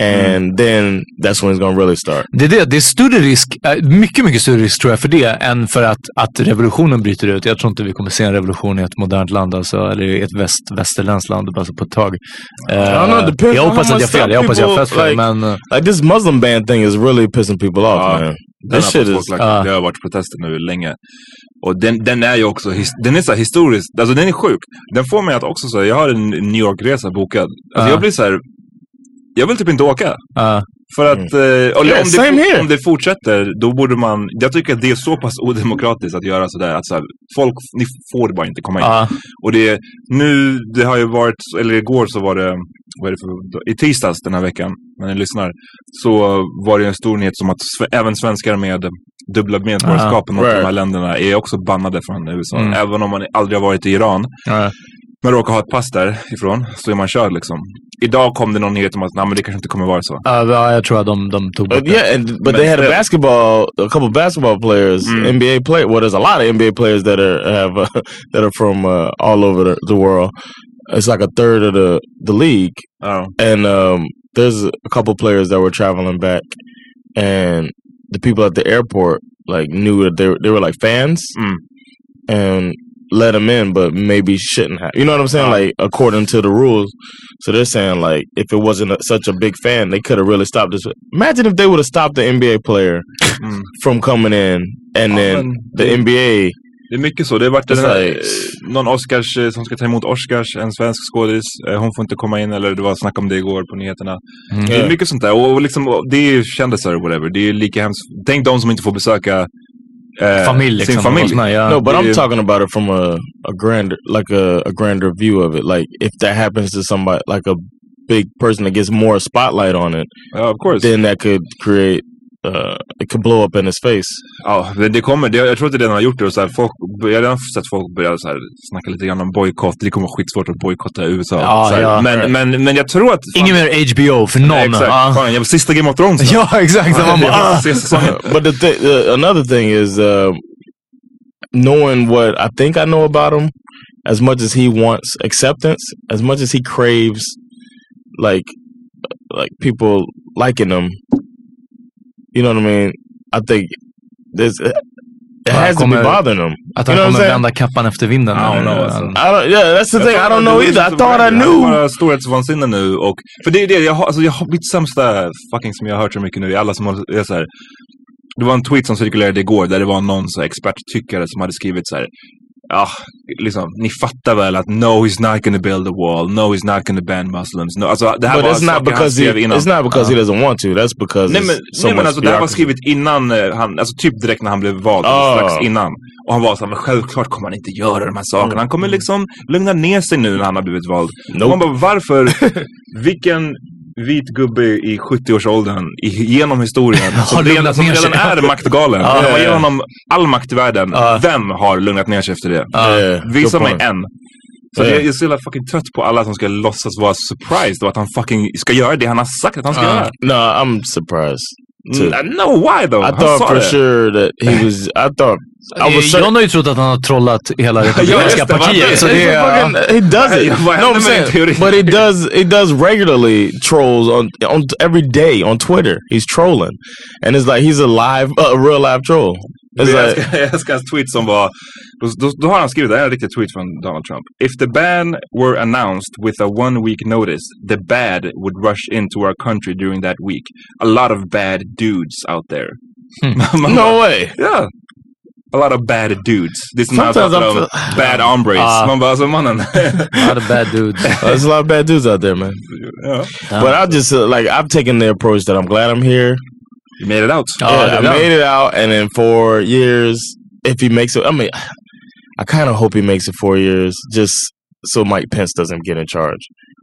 And then that's when it's gonna really start. Det är det. Det är större risk, äh, mycket, mycket större risk tror jag för det än för att, att revolutionen bryter ut. Jag tror inte vi kommer se en revolution i ett modernt land, alltså, eller i ett väst, västerländskt land alltså, på ett tag. Eh, don't know, depends jag hoppas att jag fel. Jag hoppas jag har fel. like- Men eh, Like this Muslim ban thing is really pissing people off, Ja, man. Den This shit is, folk lagt- Ja. Det har varit protester nu länge. Och den, den är ju också, his, den är så historisk, alltså den är sjuk. Den får mig att också så här, jag har en New York-resa bokad. Alltså Ja. jag blir så här, jag vill typ inte åka. ja. För att, eh, Mm. Yeah, om, det, om det fortsätter, då borde man, jag tycker att det är så pass odemokratiskt att göra sådär. Att så här, folk, ni får bara inte komma in. Ja. Och det, nu, det har ju varit, eller igår så var det, vad är det för, i tisdags den här veckan, när ni lyssnar, så var det en stor nyhet som att sve, även svenskar med dubbla medborgarskap i något av de här länderna är också bannade från USA. Mm. Även om man aldrig har varit i Iran, Ja. Men råkar ha ett pass därifrån, så är man körd liksom. Idag kom det någon nyhet om att nej, men det kanske inte kommer vara så. Ja, ja, jag tror att de, de tog bort but det. yeah, and, but they had a basketball, a couple basketball players, Mm. NBA player. Well, there's a lot of NBA players that are have uh, [laughs] that are from uh, all over the, the world. It's like a third of the the league. Ja. and um, there's a couple players that were traveling back, and the people at the airport like knew that they were, they were like fans, Mm. and let them in, but maybe shouldn't have. You know what I'm saying? Ah. Like according to the rules. So they're saying like if it wasn't a, such a big fan, they could have really stopped this. Imagine if they would have stopped the NBA player Mm. from coming in, and Ja, then the det- NBA. Det är mycket så. Det har varit den här, like- någon Oscars eh, som ska ta emot Oscars, en svensk skådis. Eh, Hon får inte komma in, eller det var snack om det igår på nyheterna. Mm. Det är mycket sånt där. Och, liksom, det är ju kändisar och whatever. Det är lika hemskt. Tänk de som inte får besöka eh, Familj liksom. sin familj. och såna, ja. No, but I'm talking about it from a, a grander, like a, a grander view of it. Like if that happens to somebody, like a big person that gets more spotlight on it, Ja, of course. then that could create, uh, it could blow up in his face. Ja, det, det kommer. Det, jag tror att det redan har gjort det. Och så här, folk, jag har redan sett folk börja så här, snacka lite grann om bojkott. Det kommer vara skitsvårt att bojkotta USA. Ja, så här, ja. men, men, men jag tror att... Ingen mer HBO för någon. Nej, exakt. Ja. Fan, jag, sista Game of Thrones. [laughs] ja, exakt. Så man bara, Jag vill se säsongen. [laughs] but the thing, uh, another thing is uh, knowing what I think I know about him. As much as he wants acceptance, as much as he craves, like, like people liking him. You know what I mean? I think there's. It Ja, has to be bothering him. Att You han know what I'm kommer saying? vända kappan efter vinden. I don't know, alltså. I don't. Yeah, that's the thing. I don't know either. I thought I knew. har bara storhetsvansinne nu. Och, för det är det, jag har, alltså, jag har mitt sämsta fucking som jag har hört så mycket nu. Alla som håller- är så här. Det var en tweet som cirkulerade igår där det var någon så här, experttyckare som hade skrivit så här. Ja, liksom, ni fattar väl att no he's not gonna build a wall, no he's not gonna ban muslims. No, alltså, det här But var it's not because he. innan. It's not because he doesn't want to. That's because Nej men, so nej, men alltså, det här var skrivet innan, eh, han, alltså typ direkt när han blev vald, Ah. strax innan. Och han var så här, men självklart kommer han inte göra de här sakerna. Han kommer liksom lugna ner sig nu när han har blivit vald. Nope. Man bara, varför? [laughs] Vilken vit gubbe i 70-årsåldern i- genom historien som, redan, som redan är maktgalen. Ja, man ger honom all makt i världen. Ja. Vem har lugnat ner sig efter det? Yeah, Visa mig en. Så Ja. jag är så jävla fucking trött på alla som ska låtsas vara surprised och att han fucking ska göra det han har sagt att han ska Uh, göra. no, I'm surprised. Too. Mm, no, why though? I thought for det. sure that he [laughs] was. I thought I was. Cer- John har ju trott att han har trollat hela [laughs] Ja, Republikanska partiet. Så det är... he does it. [laughs] No, I'm saying, but he does. He does regularly trolls on on every day on Twitter. He's trolling, and it's like he's a live, a real live troll. It's Jag like, älskar, [laughs] jag älskar hans tweet som var, då, då, då har han skrivit, det här är en riktig tweet från Donald Trump. If the ban were announced with a one week notice, the bad would rush into our country during that week. A lot of bad dudes out there. [laughs] Man no way. Ja. A lot of bad dudes. Det är som när han Sometimes om bad hombres. Ah. Man bara, alltså mannen. Not [laughs] a bad dudes. There's a lot of bad dudes out there, man. ja. But I just uh, like I've taken the approach that I'm glad I'm here. You made it out. Oh, ja, Yeah, I är made it out, and in four years, if he makes it, I mean, I kind of hope he makes it four years, just so Mike Pence doesn't get in charge.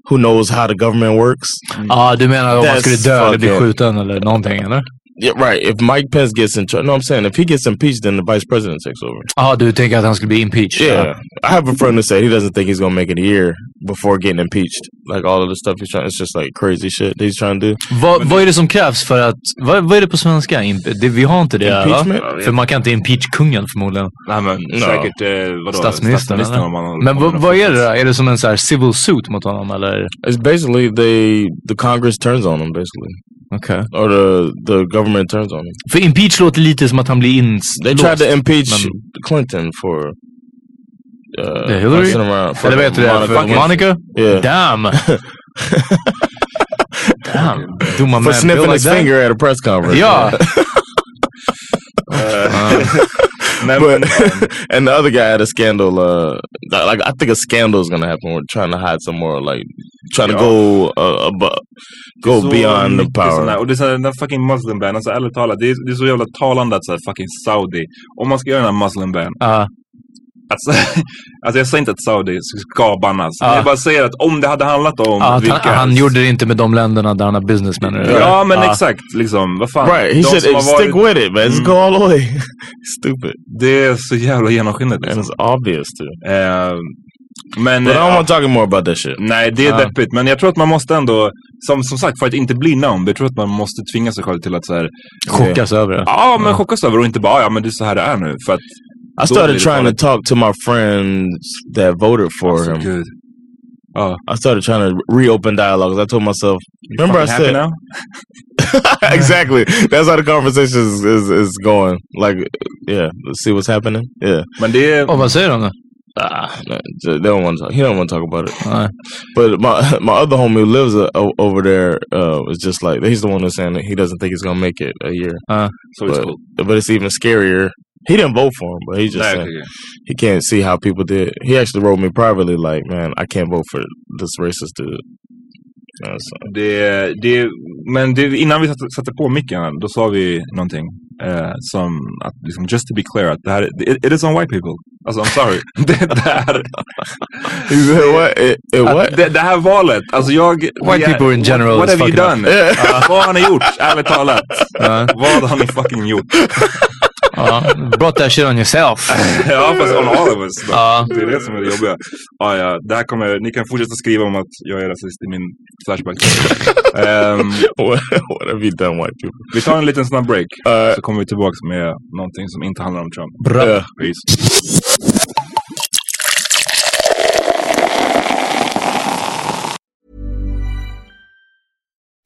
Who knows how the government works? Ja, du menar om han That's skulle dö eller bli fucking- skjuten eller någonting, eller? Yeah, right. If Mike Pence gets in charge, no, I'm saying if he gets impeached, then the vice president takes over. Ja, du tänker att han skulle bli impeached? Yeah, I have a friend who said he doesn't think he's gonna make it a year before getting impeached. Like all of the stuff he's trying, it's just like crazy shit that he's trying to do. Vad, vad är det som krävs för att... Vad, vad är det på svenska? Imp det, vi har inte det, va? Impeachment? För man kan inte impeach kungen förmodligen. Nej men No. säkert, eh, vadå? Statsministern, man, Men vad, är det då? Är det som en så här civil suit mot honom eller? It's basically they the Congress turns on him basically, Okej. or the the government turns on him. För impeach låter lite som att han blir ins... They tried to impeach Men- Clinton for uh, Yeah, Hillary? Eller vad heter det? Monica. Monica? Yeah. Damn! Damn. Do my For sniffing feel his that? finger at a press conference. Ja. [laughs] Nej, but [laughs] and the other guy had a scandal. Uh, like I think a scandal is gonna happen. We're trying to hide some more, like trying to Ja. go uh, above, go så beyond the power. Och det är den där fucking muslim ban, alltså ärligt talat, det är, det är så jävla talande att så här, fucking Saudi, om man ska göra den här muslim ban, Ja. alltså, [laughs] alltså jag säger inte att Saudi ska bannas, men Ja. jag bara säger att om det hade handlat om att vilka... han, han gjorde det inte med de länderna där han har business menar du? Ja men exakt, liksom, vad fan. Right, he De said stick varit- with it, man. Mm. go all the way. [laughs] Stupid, Det är så jävla genomskinligt liksom. it's obvious too. Eh, men... But I eh, don't want to talk more about that shit. Nej, det är Ja. deppigt. Men jag tror att man måste ändå, som, som sagt, för att inte bli numb, jag tror att man måste tvinga sig själv till att så här, Chockas över det. ja men chockas över och inte bara, ja men det är så här det är nu. För att, I started trying to talk to my friends that voted for Alltså, him. gud. Ja. I started trying to reopen dialogues. I told myself, remember I said now? [laughs] exactly. That's how the conversation is, is is going. Like, yeah, let's see what's happening. Yeah, Men det är, Och vad säger de då? Ah, they don't want to. Talk. He don't want to talk about it. Nej. But my [laughs] my other homie who lives uh, o- over there uh, was just like he's the one who's saying that he doesn't think he's gonna make it a year. so it's But, cool. but it's even scarier. He didn't vote for him, but he's just Nej, saying okej, okej. he can't see how people did. He actually wrote me privately like, man, I can't vote for this racist dude. Uh, so- Det, det, men det, innan vi satte, satte på micken, då sa vi någonting eh, som att, liksom, just to be clear, att det här, it, it is on white people. Alltså I'm sorry. [laughs] det, det, här, He said, what? What? det, det här valet, alltså jag... White people in general What is have you fucking done? Ja, [laughs] vad har ni gjort, ärligt talat? Ja. Vad har ni fucking gjort? [laughs] Ja. Brought that shit on yourself. ja, fast on all of us. Ja. Det är det som är det jobbiga. Ja, ja, det här kommer, ni kan fortsätta skriva om att jag är rasist i min flashback. Ehm, [laughs] what, have you done, white people? vi tar en liten snabb break, Uh, så kommer vi tillbaka med någonting som inte handlar om Trump. Bra. yeah.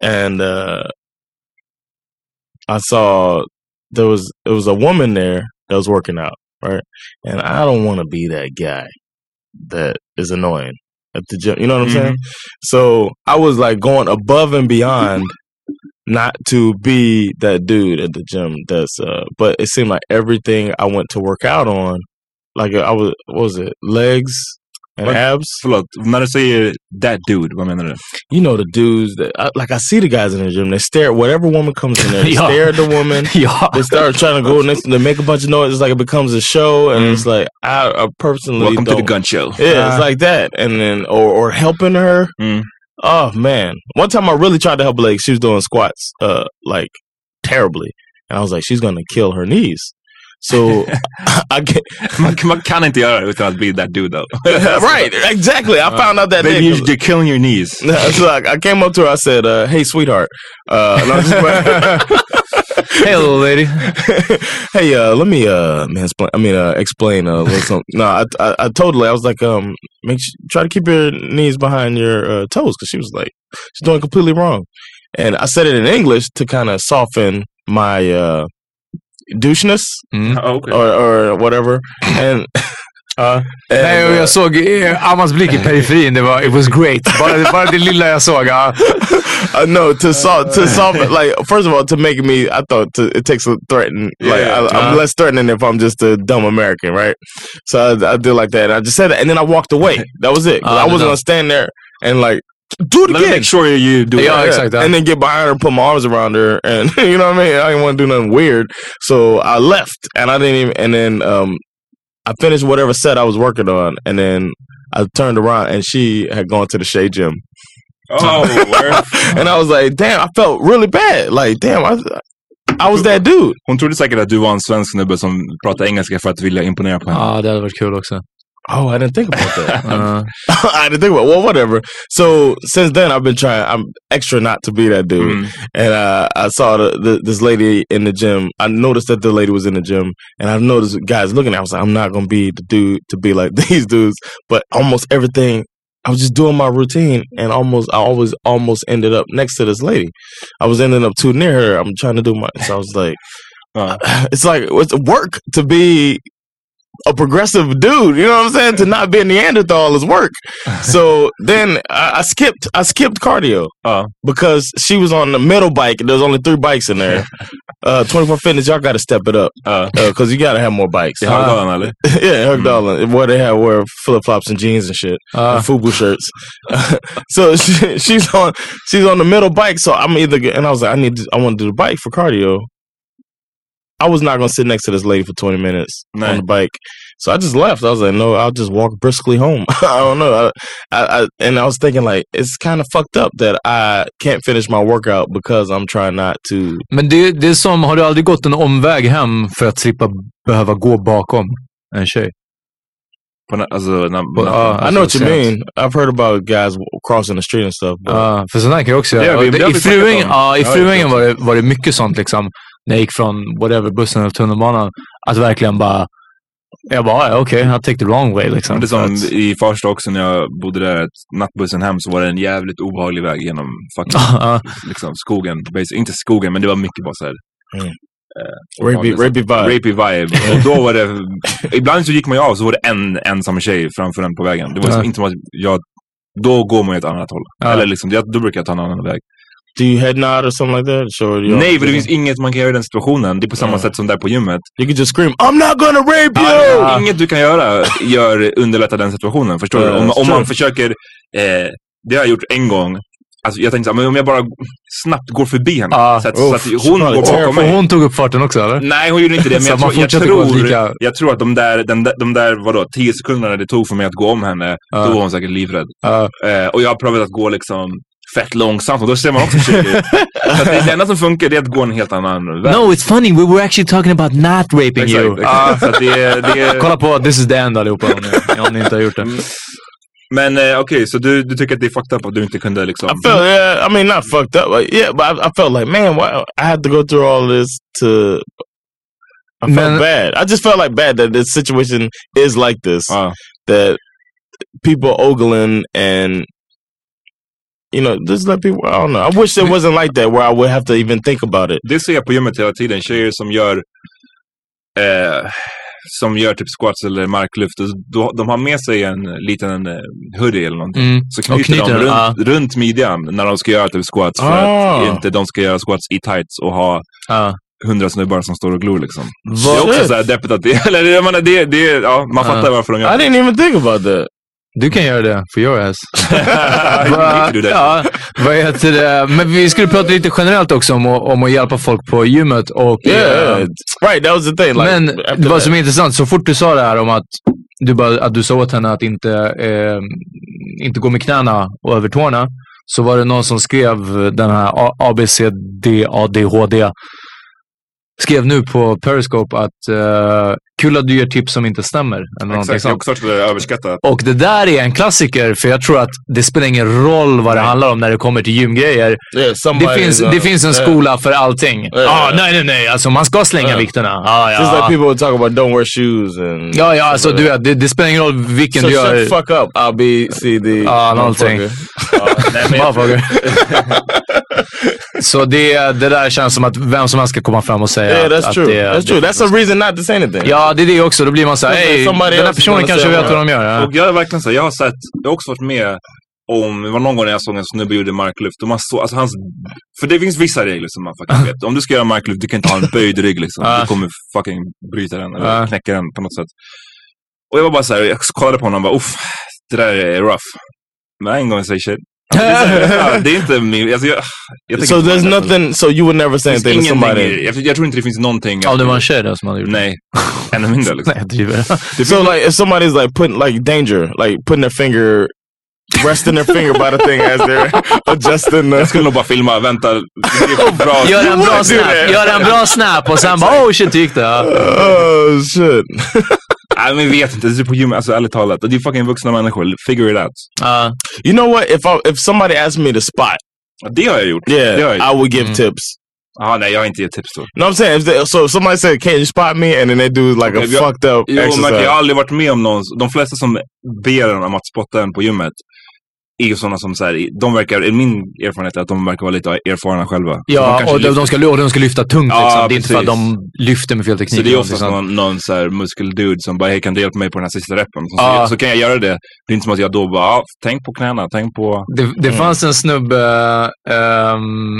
and uh, I saw there was it was a woman there that was working out, right? And I don't want to be that guy that is annoying at the gym. You know what I'm saying? So I was like going above and beyond. Not to be that dude at the gym that's uh but it seemed like everything I went to work out on like I was what was it legs and abs Förlåt, när du säger that dude, vad menar du? you know the dudes that I, like I see the guys in the gym. They stare at whatever woman comes in there. They [laughs] stare at the woman. [laughs] They start trying to go next. They make a bunch of noise. It's like it becomes a show, and it's like I, I personally Welcome to the don't- gun show. Yeah, it's like that, and then or or helping her. Mm. Oh man, one time I really tried to help a lady. She was doing squats, uh, like terribly, and I was like, she's gonna kill her knees. So [laughs] I get man, man kan inte göra det utan att bli that dude though. [laughs] right, exactly. I found out that Baby, you're, you're killing your knees. [laughs] so like, I came up to her. I said, uh, "Hey, sweetheart." Uh, and I was just Hey little lady. hey, uh, let me uh, mansplain. I mean, uh, explain a little something. No, I, I, I totally. I was like, um, make sure, try to keep your knees behind your uh, toes because she was like, she's doing completely wrong. And I said it in English to kind of soften my uh, doucheness Mm. okay. or or whatever. [coughs] And uh, [laughs] Nej, and, och uh, jag såg eh, Amas blick i periferin. Det var, it was great. Bara, bara det lilla jag såg. Ja. [laughs] uh, no, to solve to solve it. Like first of all, to make me, I thought to, it takes a threaten. Like Yeah, I, I'm uh. less threatening if I'm just a dumb American, right? So I, I did like that. And I just said that, and then I walked away. [laughs] That was it. Ah, I wasn't gonna stand there and like do it Let me again. make sure you do Yeah, it. exactly. And then get behind her, and put my arms around her, and [laughs] you know what I mean. I didn't want to do nothing weird, so I left, and I didn't even. And then um, I finished whatever set I was working on, and then I turned around, and she had gone to the Shea Gym. Oh, [laughs] and I was like, damn, I felt really bad. Like, damn, I, I was that dude. Hon trodde säkert att du var en svensk snubbe som pratade engelska för att vilja imponera på henne. ja, det hade varit kul också. Oh, I didn't think about that. [laughs] Uh, [laughs] I didn't think about well, whatever. So since then, I've been trying. I'm extra not to be that dude. Mm. And uh, I saw the, the, this lady in the gym. I noticed that the lady was in the gym, and I noticed guys looking. at me. I was like, I'm not gonna be the dude to be like [laughs] these dudes. But almost everything, I was just doing my routine, and almost I always almost ended up next to this lady. I was ending up too near her. I'm trying to do my. So I was like, Uh, it's like it's work to be a progressive dude. You know what I'm saying? To not be a Neanderthal is work. So [laughs] then I, I skipped. I skipped cardio uh, because she was on the middle bike. and There's only three bikes in there. [laughs] Uh, 24 Fitness, y'all got to step it up uh. because you got to have more bikes. I Högdalen eller? yeah, Högdalen, [laughs] where they have wear flip flops and jeans and shit, uh, and FUBU shirts. so she, she's on she's on the middle bike. So I'm either and I was like, I need to, I want to do the bike for cardio. I was not gonna sit next to this lady for 20 minutes No. on the bike. So I just left. I was like, no, I'll just walk briskly home. [laughs] I don't know. I, I, I and I was thinking like it's kind of fucked up that I can't finish my workout because I'm trying not to. men det, det är som, har du aldrig gått en omväg hem för att slippa behöva gå bakom en tjej? På, alltså, när, På- när, ja, I know what you sent. mean. I've heard about guys crossing the street and stuff. But Ja, för sådana kan jag också göra. har I Fruängen, i Fruängen var det, var det mycket sånt liksom. När jag gick från whatever, bussen eller tunnelbanan. Att verkligen bara... Jag bara, ja, okej, I take the wrong way liksom. Det är som Att- i Farsta också när jag bodde där, att nattbussen hem så var det en jävligt obehaglig väg genom fucking [laughs] liksom, skogen. Basi- inte skogen, men det var mycket bara såhär. Mm. Eh, rapey, rapey vibe. Rapey vibe. Och då var det, [laughs] ibland så gick man ju av så var det en ensam tjej framför en på vägen. Det var liksom Ja. inte som att jag, då går man ju ett annat håll. Ja. Eller liksom, jag, då brukar jag ta en annan väg. Do you head nod or something like that? Sure, Nej, för det finns inget man kan göra i den situationen. Det är på samma sätt som där på gymmet. You can just scream I'm not gonna rape you! Ja, inget du kan göra gör underlättar den situationen. Förstår Yeah, du? Om, om man försöker... Eh, det har jag gjort en gång. Alltså jag tänkte så här, men om jag bara snabbt går förbi henne. Ja. så, att, Uff, så att hon går bakom Och mig. hon tog upp farten också eller? Nej, hon gjorde inte det. [laughs] Men jag, tror, jag, tror, lika- jag tror att de där, den, de där vadå, tio sekunderna det tog för mig att gå om henne, Ja. då var hon säkert livrädd. Ja. Eh, och jag har provat att gå liksom fett långsamt och då ser man också shit. [laughs] Så det, enda som funkar det är att gå en helt annan väg. No, it's funny. We were actually talking about not raping Exakt, you. exakt. Det, det, [laughs] Kolla på This is the end allihopa om ni, om ni inte har gjort det. Men eh, okej, så du, du tycker att det är fucked up att du inte kunde liksom... I felt, yeah, I mean, not fucked up. Like, yeah, but I, I felt like, man, why I had to go through all this to. I felt Man- bad. I just felt like bad that the situation is like this. Ja. That people ogling and you know, just let people. I don't know. I wish it wasn't like that where I would have to even think about it. Det ser jag på gymmet hela tiden. Tjejer som gör eh, som gör typ squats eller marklyft. Då, de har med sig en liten eh, hoodie eller någonting. Mm. Så knyter, knyter de runt, ja. runt midjan när de ska göra typ squats. För Ah. att inte de ska göra squats i tights och ha Ja. hundra snubbar som står och glor liksom. Vad- Det är också såhär deppigt att det, [laughs] eller jag menar, det, det, ja, man fattar varför de I gör det. didn't even think about that. Du kan göra det for your ass. Ja, vad heter det? Men vi skulle prata lite generellt också om, om att hjälpa folk på gymmet. Och, Yeah, eh, right. That was the thing. Like, men vad som är intressant, så fort du sa det här om att du, bara, att du sa åt henne att inte, eh, inte gå med knäna och över tårna, så var det någon som skrev den här ABCD ADHD skrev nu på Periscope att uh, kul att du ger tips som inte stämmer. Eller någonting Exakt, jag också överskattat. Och det där är en klassiker, för jag tror att det spelar ingen roll vad det handlar om när det kommer till gymgrejer. Yeah, Det finns, uh, det finns en yeah. skola för allting. Ja, Ja. nej, nej, nej. Alltså man ska slänga Ja. vikterna. Ja, Just like people talk about don't wear shoes and. Ja, ja, alltså du vet, det, det spelar ingen roll vilken So du gör. the fuck up. I'll be the. Ja, någonting. motherfucker. Nej, men jag- Motherfucker. [laughs] [laughs] Så det, det där känns som att vem som helst ska komma fram och säga Yeah, att, that's att true. det, that's true. That's a reason not to say anything. Ja, det är det också. Då blir man såhär, somebody den här else personen kanske vet vad de gör. Ja. Och jag är verkligen så jag har sett, jag har också varit med om, det var någon gång när jag såg en snubbe gjorde marklyft och man såg, alltså hans, för det finns vissa regler som man fucking [laughs] vet. Om du ska göra marklyft, du kan inte ha en böjd rygg liksom. Du kommer fucking bryta den eller knäcka den på något sätt. Och jag var bara så här, jag kollade på honom och bara, uff, det där är rough. Men en gång säger shit. [laughs] Det är, inte min, alltså jag, jag So there's det. nothing. So you would never say anything to somebody. i- jag, jag tror inte det finns någonting. Ja, det var en tjej där som hade gjort. Nej, ännu mindre liksom. Nej, jag driver. [laughs] So like if somebody's like putting like danger, like putting their finger, resting their finger by the thing as they're [laughs] adjusting the. Jag skulle nog bara filma, vänta. Bra. Gör en bra snap, gör en bra snap och sen bara oh shit, hur gick det? Oh shit. Men jag vet inte, det är på gym, alltså ärligt talat. Det är fucking vuxna människor, figure it out. Ja. You know what? If I if somebody asked me to spot, Det har jag gjort. yeah, jag I gjort. would give Mm. tips. Ja, nej jag har inte gett tips då. No, I'm saying if they, so. If somebody said, "Can you spot me?" and then they do like a Okay, jag- fucked up Jo, men exercise. jag har aldrig varit med om någon, de flesta som ber en om att spotta en på gymmet är ju sådana som så här, de verkar, min erfarenhet är att de verkar vara lite erfarna själva. Så de Ja, kanske och de, de, ska, och de ska lyfta tungt Ja, liksom. Det är inte för att de lyfter med fel teknik. Så det är oftast någon, någon så här muskeldude som bara, hej kan du hjälpa mig på den här sista repen? Så, Ja. så kan jag göra det. Det är inte som att jag då bara, ja, tänk på knäna, tänk på... Det, det fanns en snubbe ehm,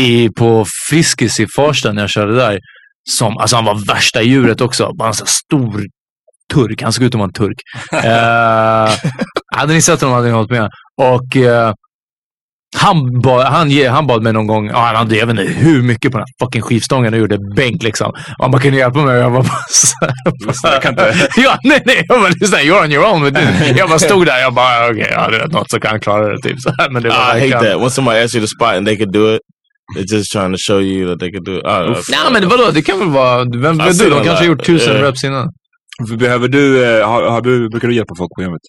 i, på Friskis i Farsta när jag körde där. Som, alltså han var värsta djuret också. Bara en sån här stor turk. Han såg ut som en turk. [laughs] Eh, hade ni sett honom hade ni hållit med. Och eh, han, bad, han, ge- han bad mig någon gång, ja, han hade jag vet inte hur mycket på den här fucking skivstången och gjorde bänk liksom. Och han bara, kan du hjälpa mig? Jag bara, så här, Jag kan inte. [laughs] ja, nej, nej. Jag bara, lyssna, you're on your own. med det." [laughs] Jag bara stod där, jag bara, okej, ja, det är något så kan klara det. Typ. [laughs] Så här, men det var I hate that when somebody asks you to spot and they could do it. They're just trying to show you that they could do it. Know. Nej, men vadå? Det kan väl vara... Vem vet du? De kanske har gjort tusen Yeah. reps innan. Behöver du, eh, har, har du, brukar du hjälpa folk på gymmet?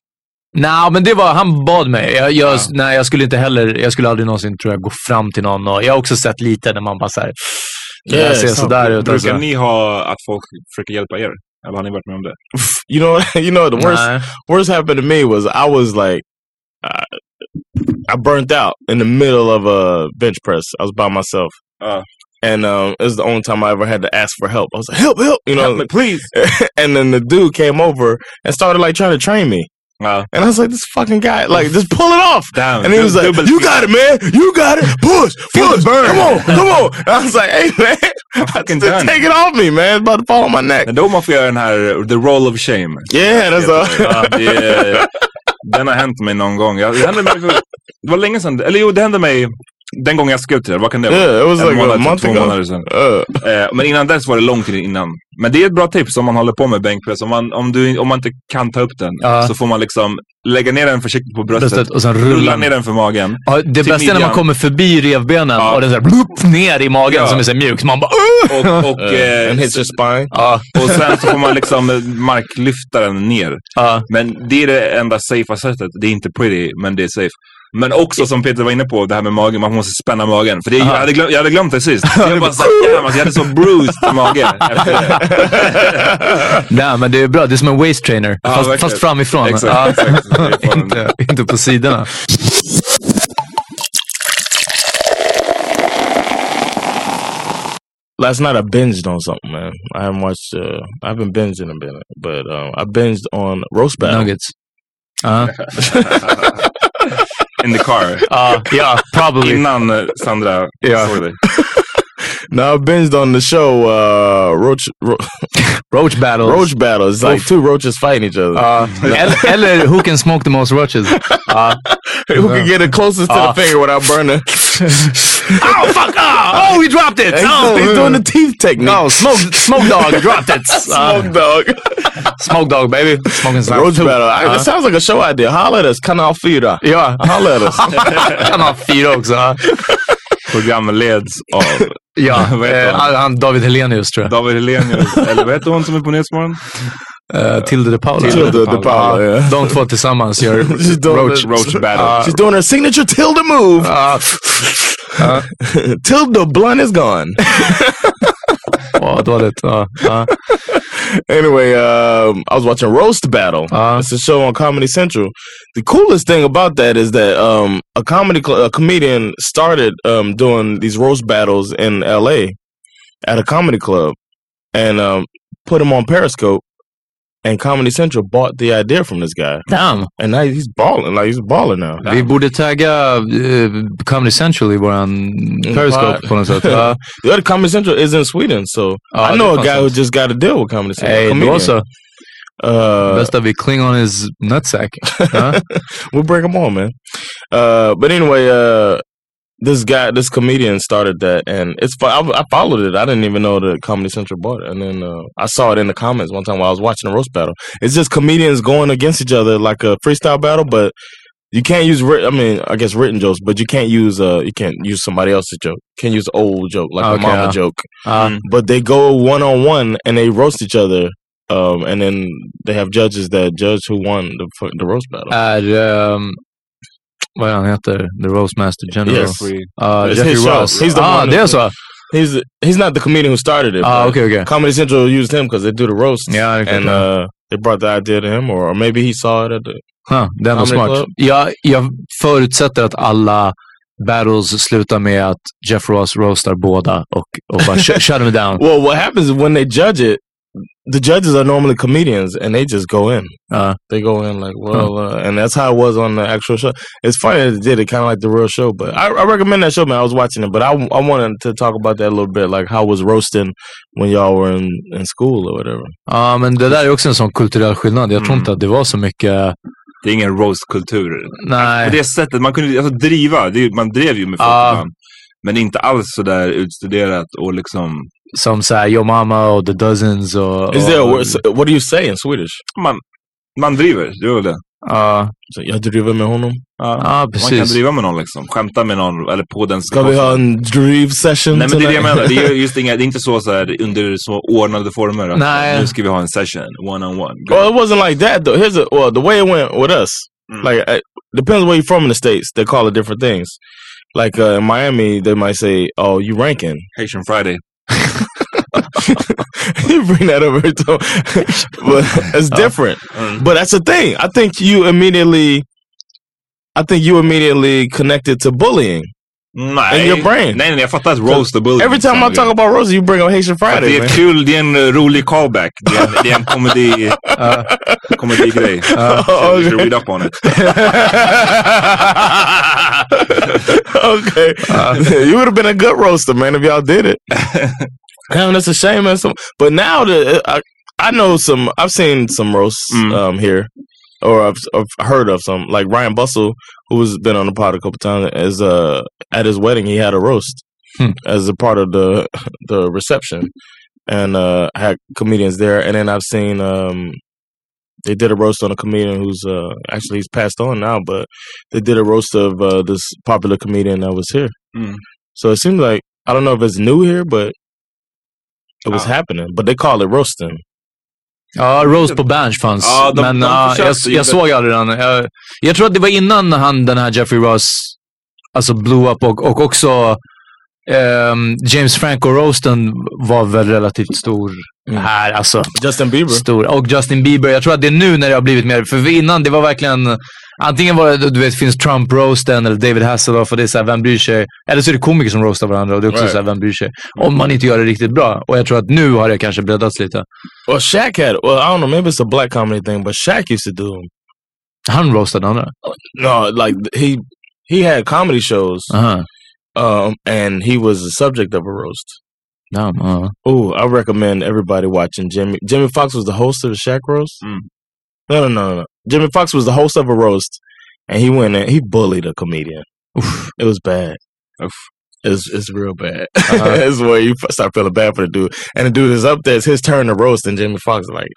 Nej, men det var, han bad mig. Jag, jag, Nej, jag skulle inte heller, jag skulle aldrig någonsin tror jag gå fram till någon och jag har också sett lite när man bara såhär, det Yeah, där ser sant. sådär ut. Brukar Alltså. ni ha att folk försöker hjälpa er? Eller har ni varit med om det? [laughs] You know, you know the worst. Nej. Worst happened to me was I was like, uh, I burnt out in the middle of a bench press. I was by myself. Uh. And um, it was the only time I ever had to ask for help. I was like, help, help, you know. Help me, please. [laughs] and then the dude came over and started like trying to train me. And I was like, this fucking guy, like, just pull it off. Damn, and he was like, you got it, man. You got it. Push, push. burn. Come on, come on. And I was like, hey, man. [laughs] fucking Just done. take it off me, man. It's about to fall on my neck. Då man får göra den här, the roll of shame. Yeah, that's all. Ja, det, [laughs] den har hänt mig någon gång. Jag, det, hände mig för, det var länge sedan, eller jo det hände mig den gången jag skrev till det. Vad kan det vara? Yeah, En like a månad, month två ago. månader sedan. Uh, Eh, men innan dess var det lång tid innan. Men det är ett bra tips om man håller på med bänkpress. Om man, om du, om man inte kan ta upp den Ja. så får man liksom lägga ner den försiktigt på bröstet. Bröstet och sen rulla ner den för magen. Ja, det bästa är när man midjan. kommer förbi revbenen och den så här blup, ner i magen Ja. som är så mjuk. Så man bara "Ugh!" Och, och, [laughs] eh, and hits your spine. Ja. [laughs] och sen så får man liksom marklyfta den ner. Ja. Men det är det enda safea sättet. Det är inte pretty, men det är safe. Men också som Peter var inne på, det här med magen. Man måste spänna magen. För det, jag, hade glömt, jag hade glömt det sist. Så jag bara såhär, jävlar, jag hade så bruised mage efter det. Nej, men det är bra. Det är som en waist trainer. Ja, fast, fast framifrån. Exakt, Ja. exakt. [laughs] Inte, inte på sidorna. last night I binged on something, man. I haven't watched. Uh, I haven't binged in a minute, but um, I binged on roast battle. Nuggets. Ja. [laughs] In the car. Ja, ja, probably. Innan eh, Sandra Ja. såg [laughs] dig. No, I binged on the show uh, Roach ro- [laughs] Roach battles. Roach Battle. It's like two roaches fighting each other. Uh, [laughs] Eller who can smoke the most roaches. Ja. [laughs] Uh, who can get it closest to the uh. finger without burning? oh, fuck! Oh, oh, he dropped it! He's, Oh, he's doing the teeth technique. No, smoke, smoke dog dropped it. Smoke dog. Smoke dog, baby. Smoking. Roach Battle. I. It uh-huh. sounds like a show idea. Holla at us. Kanal 4. Ja. Holla at us. Han har fyra också. ja. Programmet leds av [laughs] Ja, [laughs] Vad heter eh, han? han David Helenius tror jag. David Helenius. [laughs] Eller vad heter hon som är på Nyhetsmorgon? Uh, Tilde de Paula. Tilde de Paula, Ja, yeah. De två tillsammans gör Roach. Roach battle. Ja. She's doing her signature tilde move. Ja. tilde blunt is gone. Åh, dåligt. Ja. Ja. anyway, um, I was watching Roast Battle. Uh. it's a show on Comedy Central. The coolest thing about that is that um, a comedy a comedian started um, doing these roast battles in L.A. at a comedy club and um, put them on Periscope. And Comedy Central bought the idea from this guy, Damn. and now he's balling. Like he's balling now. Vi borde tagga uh, Comedy Central i våran Periscope på något sätt. [laughs] Ja. the other Comedy Central is in Sweden, so Ja, I know a guy who just got a deal with Comedy Central. Hey, då så. Uh, Bästa vi kling on his nutsack. Ja. [laughs] we'll break them all, man. Uh, but anyway, uh, this guy, this comedian started that, and it's fun. I, I followed it. I didn't even know that Comedy Central bought it, and then uh, I saw it in the comments one time while I was watching a roast battle. It's just comedians going against each other like a freestyle battle, but you can't use. Writ- I mean, I guess written jokes, but you can't use. Uh, you can't use somebody else's joke. Can't use old joke like a mama joke. Ja. But they go one on one and they roast each other. Um, and then they have judges that judge who won the the roast battle. Är, um, vad han heter? The Roastmaster General. Yes. Ja, It's Jeffrey. Ross. He's the ah, one det är så? He's he's not the comedian who started it. Ah, okay, okay. Comedy Central used him because they do the roast. Ja, okay, and uh, they brought the idea to him, or, or maybe he saw it at the. Ja, det är ändå smart. Club. Jag, jag förutsätter att alla battles slutar med att Jeff Ross roastar båda och, och bara sh- [laughs] shut them down. Well, what happens when they judge it, the judges are normally comedians, and they just go in. Uh, They go in like, well, uh, and that's how it was on the actual show. It's funny that they did it kind of like the real show, but I, I recommend that show, man. I was watching it, but I, I wanted to talk about that a little bit, like how was roasting when y'all were in, in school or whatever. ja, men det där är också en sån kulturell skillnad. Jag tror Mm. inte att det var så mycket... Det är ingen roast-kultur. Nej. På det sättet, man kunde alltså driva, det, man drev ju med folk ibland. Men inte alls sådär utstuderat och liksom... Som say Yo Mama or The Dozens or. Is there a och, word, so what do you say in Swedish? Man, man driver, det är väl det. Ja, Så jag driver med honom. ja, Man kan precis. driva med någon liksom. Skämta med någon, eller på den Ska vi ha en driv session Nej men det är det jag menar. Det är [laughs] just inga, det är inte så, så här, under så ordnade former. Att, Nej. Nu ska vi ha en session, one on one. Well, it wasn't like that though. Here's a, well, the way it went with us. Like, uh, depends where you're from in the states. They call it different things. Like uh, in Miami, they might say, "Oh, you ranking." Haitian Friday. [laughs] you bring that over to, but it's different. Mm. But that's the thing. I think you immediately, I think you immediately connected to bullying In your eh, brain. Nej, nej, jag fattar att roast the bully. Every time I talk about Rosie, you bring up Haitian Friday. det är kul, det är en eh, rolig callback. Det är det är en komedi, komedigrej. You should read up on it. [laughs] okay. [laughs] you would have been a good roaster, man, if y'all did it. [laughs] Damn, that's a shame. Man. Some, but now the uh, I, I know some. I've seen some roasts mm. um, here, or I've, I've heard of some. Like Ryan Bustle, who has been on the pod a couple times, as uh at his wedding, he had a roast as a part of the [laughs] the reception, and uh had comedians there. And then I've seen um they did a roast on a comedian who's uh actually he's passed on now, but they did a roast of uh, this popular comedian that was here. Mm. So it seems like I don't know if it's new here, but it was happening. But they call it roasting. Ja, Rose på Berns fanns. Ja, de- men de ja, jag, jag såg aldrig den. Jag, jag tror att det var innan han, den här Jeffrey Ross alltså blew up och, och också ehm, James Franco-roasten var väl relativt stor här. Alltså, Justin Bieber. Stor. Och Justin Bieber. Jag tror att det är nu när det har blivit mer, för innan det var verkligen Antingen var det, du vet, finns Trump-roasten eller David Hasselhoff och det är såhär, vem bryr sig? Eller så är det komiker som roastar varandra och det är också Right. såhär, vem bryr sig? Om man inte gör det riktigt bra. Och jag tror att nu har det kanske breddats lite. Well, Shaq had. Well, I don't know. Maybe it's a black comedy thing, but Shaq used to do them. Han roastade andra? No, like he he had comedy shows, Uh-huh. um, and he was the subject of a roast. Damn, uh. Oh, I recommend everybody watching Jimmy. Jimmy Fox was the host of the Shaq roast. No, no, no, no, no. Jimmy Fox was the host of a roast, and he went and he bullied a comedian. It was bad. It's it's real bad. Uh-huh. [laughs] it's where you start feeling bad for the dude, and the dude is up there. It's his turn to roast, and Jimmy Fox like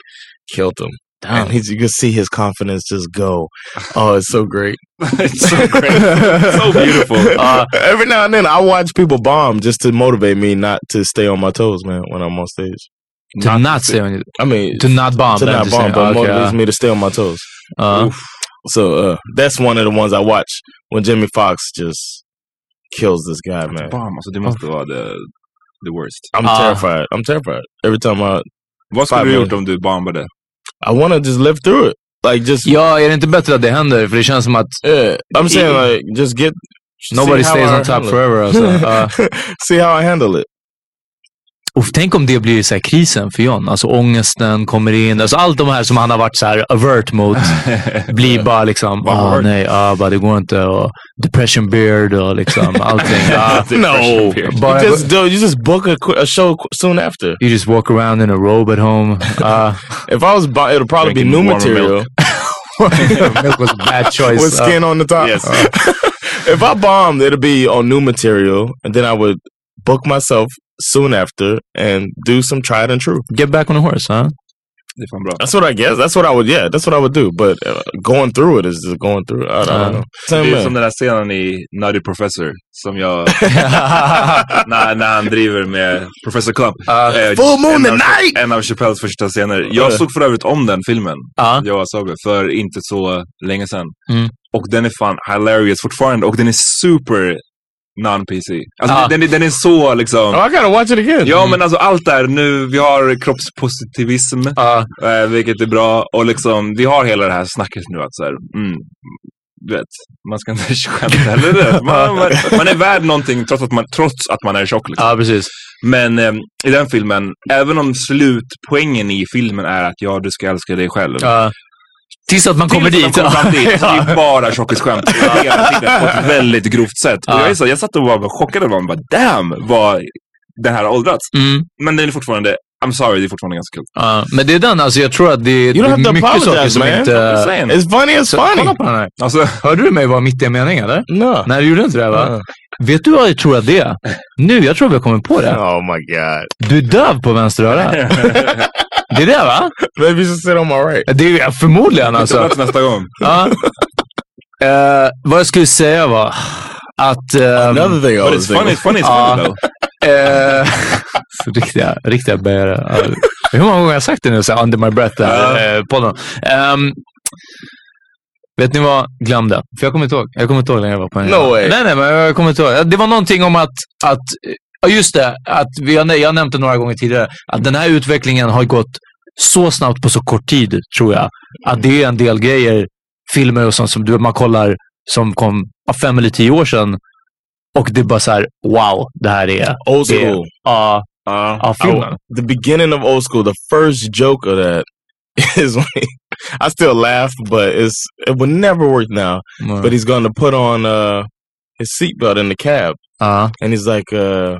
killed him. And he's, you can see his confidence just go. Oh, it's so great. [laughs] it's so great. so beautiful. Uh, every now and then, I watch people bomb just to motivate me not to stay on my toes, man, when I'm on stage. To not stay on your- I mean, To not bomb, To not bomb, same. but Okay, motivates uh. me to stay on my toes. Uh. So uh, that's one of the ones I watch when Jimmy Fox just kills this guy, man. Bam, alltså det måste vara the, the worst. I'm terrified. I'm terrified. Every time I... Vad skulle du gjort om du bombade? I want to just live through it. Like just... Ja, är det inte bättre att det händer? För det känns som att... Yeah, I'm saying like just get... Nobody stays on top forever alltså. [laughs] Uh. see how I handle it. Uff, tänk om det blir så här krisen för John. Alltså ångesten kommer in. Alltså allt de här som han har varit så här avert mot [laughs] blir bara liksom, ah, nej, ah, bara det går inte. Och depression beard och liksom [laughs] allting. Ah, no, Bara, you just you just book a, a show soon after. you just walk around in a robe at home. Uh, [laughs] If I was, bu- it'll probably be new material. milk was a bad choice. with skin Uh, on the top. Yes. if I bombed, it'll be on new material, and then I would book myself soon after and do some tried and true. Get back on a horse, huh? That's what I guess. That's what I would. Yeah, that's what I would do. But uh, going through it is just going through. It. I, I don't know. Det Same är [laughs] man. som den där scenen i Nutty Professor som jag... när, när han driver med Professor Club. Eh, Full moon av- tonight! En av Chappelles första scener. Jag Ja. såg för övrigt om den filmen. Ja. Jag såg det för inte så länge sedan. Mm. Och den är fan hilarious fortfarande. Och den är super non-PC. Alltså Ja. den, är- den är så liksom... Oh, I gotta watch it again. Ja, men alltså allt där. Nu, vi har kroppspositivism, eh, vilket är bra. Och liksom, vi har hela det här snacket nu att så här, mm, du vet, man ska inte [laughs] skämta heller. du vet. Man, man, man är värd någonting trots att man, trots att man är tjock. Liksom. Ja, precis. Men eh, i den filmen, även om slutpoängen i filmen är att ja, du ska älska dig själv. Ja. Tills att man kommer Tills dit. att man kommer fram dit. Så [laughs] det är bara tjockisskämt hela tiden på ett [laughs] väldigt grovt sätt. Och Ja. jag, är så, jag satt och var chockad över bara, damn vad den här har åldrats. Mm. Men den är fortfarande, I'm sorry, det är fortfarande ganska kul. Ja, men det är den, alltså jag tror att det, You don't det have är mycket saker som man. inte... Saying. It's funny as funny. Kolla på den här. Alltså, Hörde du mig vara mitt i en mening eller? No. Nej, du gjorde inte det va? Ja. Vet du vad jag tror att det är? Nu, jag tror vi har kommit på det. Oh my god. Du är döv på vänster öra. [laughs] Det är det va? Maybe you should sit on my right. Det är förmodligen alltså. alltså. nästa gång. Ja. Eh, vad jag skulle säga var att... [laughs] eh, Another thing I But was it's funny, it's funny, it's funny though. Så riktiga, riktiga böjare. Ja. Hur många gånger har jag sagt det nu? Så under my breath. Där, eh, podden. Ehm, vet ni vad? Glöm det. För jag kommer inte ihåg. Jag kommer inte ihåg längre vad poängen No var. way. Nej, nej, men jag kommer inte ihåg. Det var någonting om att, att ja just det, att vi har, jag det några gånger tidigare, att den här utvecklingen har gått så snabbt på så kort tid, tror jag. Att det är en del grejer, filmer och sånt som du, man kollar, som kom fem eller tio år sedan, Och det är bara så här, wow, det här är... Old school. Ja, ja, filmen. the beginning of old school, the first joke of that [laughs] is like I still laugh, but it's it would never work now. Mm. But he's going to put on uh his seatbelt in the cab, Ja. and he's like, uh,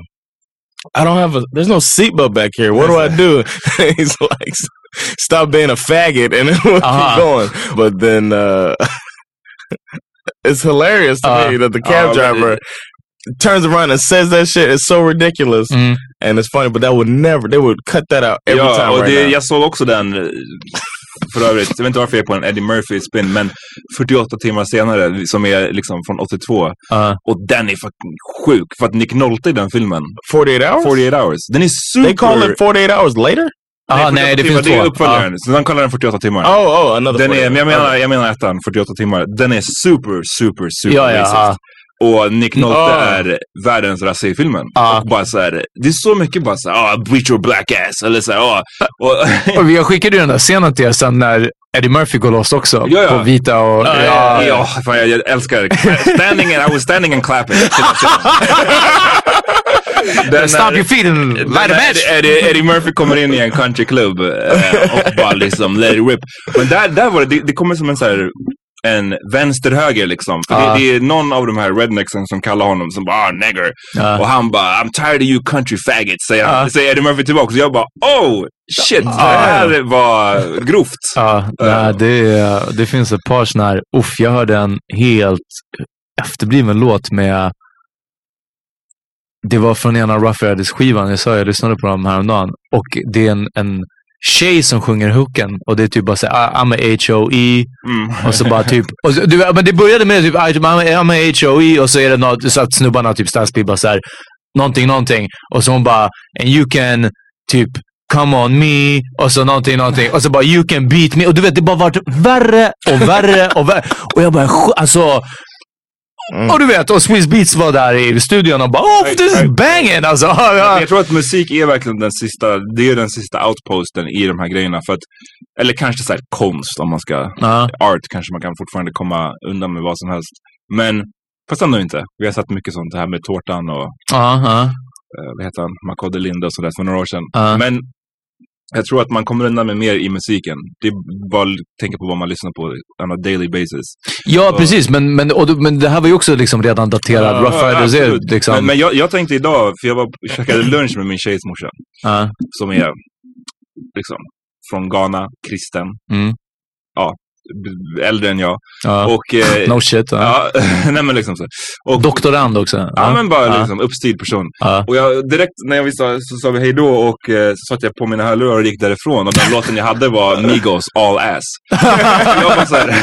"I don't have a. There's no seatbelt back here. What do I do?" he's [laughs] like, "Stop being a faggot," and then [laughs] we'll Uh-huh. keep going. But then uh [laughs] it's hilarious to Uh, me that the cab uh, driver. Turns around and says that shit. It's so ridiculous, Mm. and it's funny. But that would never. They would cut that out every Ja, time. och right det, now. jag såg också den för övrigt. Jag vet inte varför jag är på en Eddie Murphy-spin, men 48 timmar senare, som är liksom från 82. Ja. Och den är fucking sjuk, för att Nick Nolte i den filmen, 48 hours. 48 hours, den är super... They call it 48 hours later. Ja, nej, 48 det timmar, finns Det är två. uppföljaren, så de kallar den 48 timmar. Oh, oh, another. Den är, 48. men jag menar, jag menar ettan, 48 timmar. Den är super, super, super Ja, ja, racist. ja. Och Nick Nolte Ah. är världens rasse i filmen. Ja. Och bara så här, det är så mycket bara såhär, ah, bleach your black ass. Eller såhär, ah. Och, [laughs] Och jag skickade ju den där scenen till er sen när Eddie Murphy går loss också. Ja, ja. På vita och... ja, ja, fan, jag, jag älskar. Standing and I was standing and clapping. [laughs] Den Stop your feet and light a match! Eddie, Eddie Murphy kommer in i en countryklubb eh, och bara liksom let it rip. Men där, där var det, det, det kommer som en så här en vänster-höger liksom. För Ja. det, det är någon av de här rednecksen som kallar honom som bara ah, nigger. Ja. Och han bara I'm tired of you country faggots. Säger, han. Ja. säger Eddie Murphy tillbaka. Så jag bara oh shit, det här var grovt. Ja, nej, det, det finns ett par sådana här... Uff, jag hörde en helt efterbliven låt med... Det var från ena Rough Riders-skivan. Jag sa jag lyssnade på dem häromdagen. Och det är en, en tjej som sjunger hooken. Och det är typ bara såhär, "Ah, I'm a H.O.E. Mm. Och så bara typ... Och så, du, men det började med typ, I'm a, I'm a H.O.E. Och så är det något, så att snubbarna typ Stadsby bara såhär, någonting, någonting. Och så hon bara, and you can typ come on me och så någonting, någonting. Och så bara you can beat me. Och du vet, det bara vart värre och värre och värre. Och jag bara, "Sj- alltså. Och du vet, och Swiss Beats var där i studion och bara oh this is banging alltså. Ja, [laughs] ja. Jag tror att musik är verkligen den sista, det är den sista outposten i de här grejerna. För att, eller kanske så konst om man ska, Ja. art kanske man kan fortfarande komma undan med vad som helst. Men fast ändå inte. Vi har sett mycket sånt, här med tårtan och Ja, ja. eh, vad heter han, Makode Linde och sådär för några år sedan. Men jag tror att man kommer undan med mer i musiken. Det är bara att tänka på vad man lyssnar på on a daily basis. Ja, Och- precis. Men, men, och, men det här var ju också liksom redan daterad. Ja, Rough Riders är absolut. liksom... Men, men jag, jag tänkte idag, för jag var käkade lunch med min tjejs morsa. ja. som är liksom från Ghana, kristen. Mm. Ja, äldre än jag. Ja. Och, eh, No shit. Ja. ja, [laughs] nej men liksom så. Och, Doktorand också. Ja, men bara ja. liksom uppstyrd person. Ja. Och jag, direkt när jag visste så sa vi hej då och eh, så satte jag på mina hörlurar och gick därifrån. Och den [laughs] låten jag hade var Migos All Ass. [laughs] jag bara så här,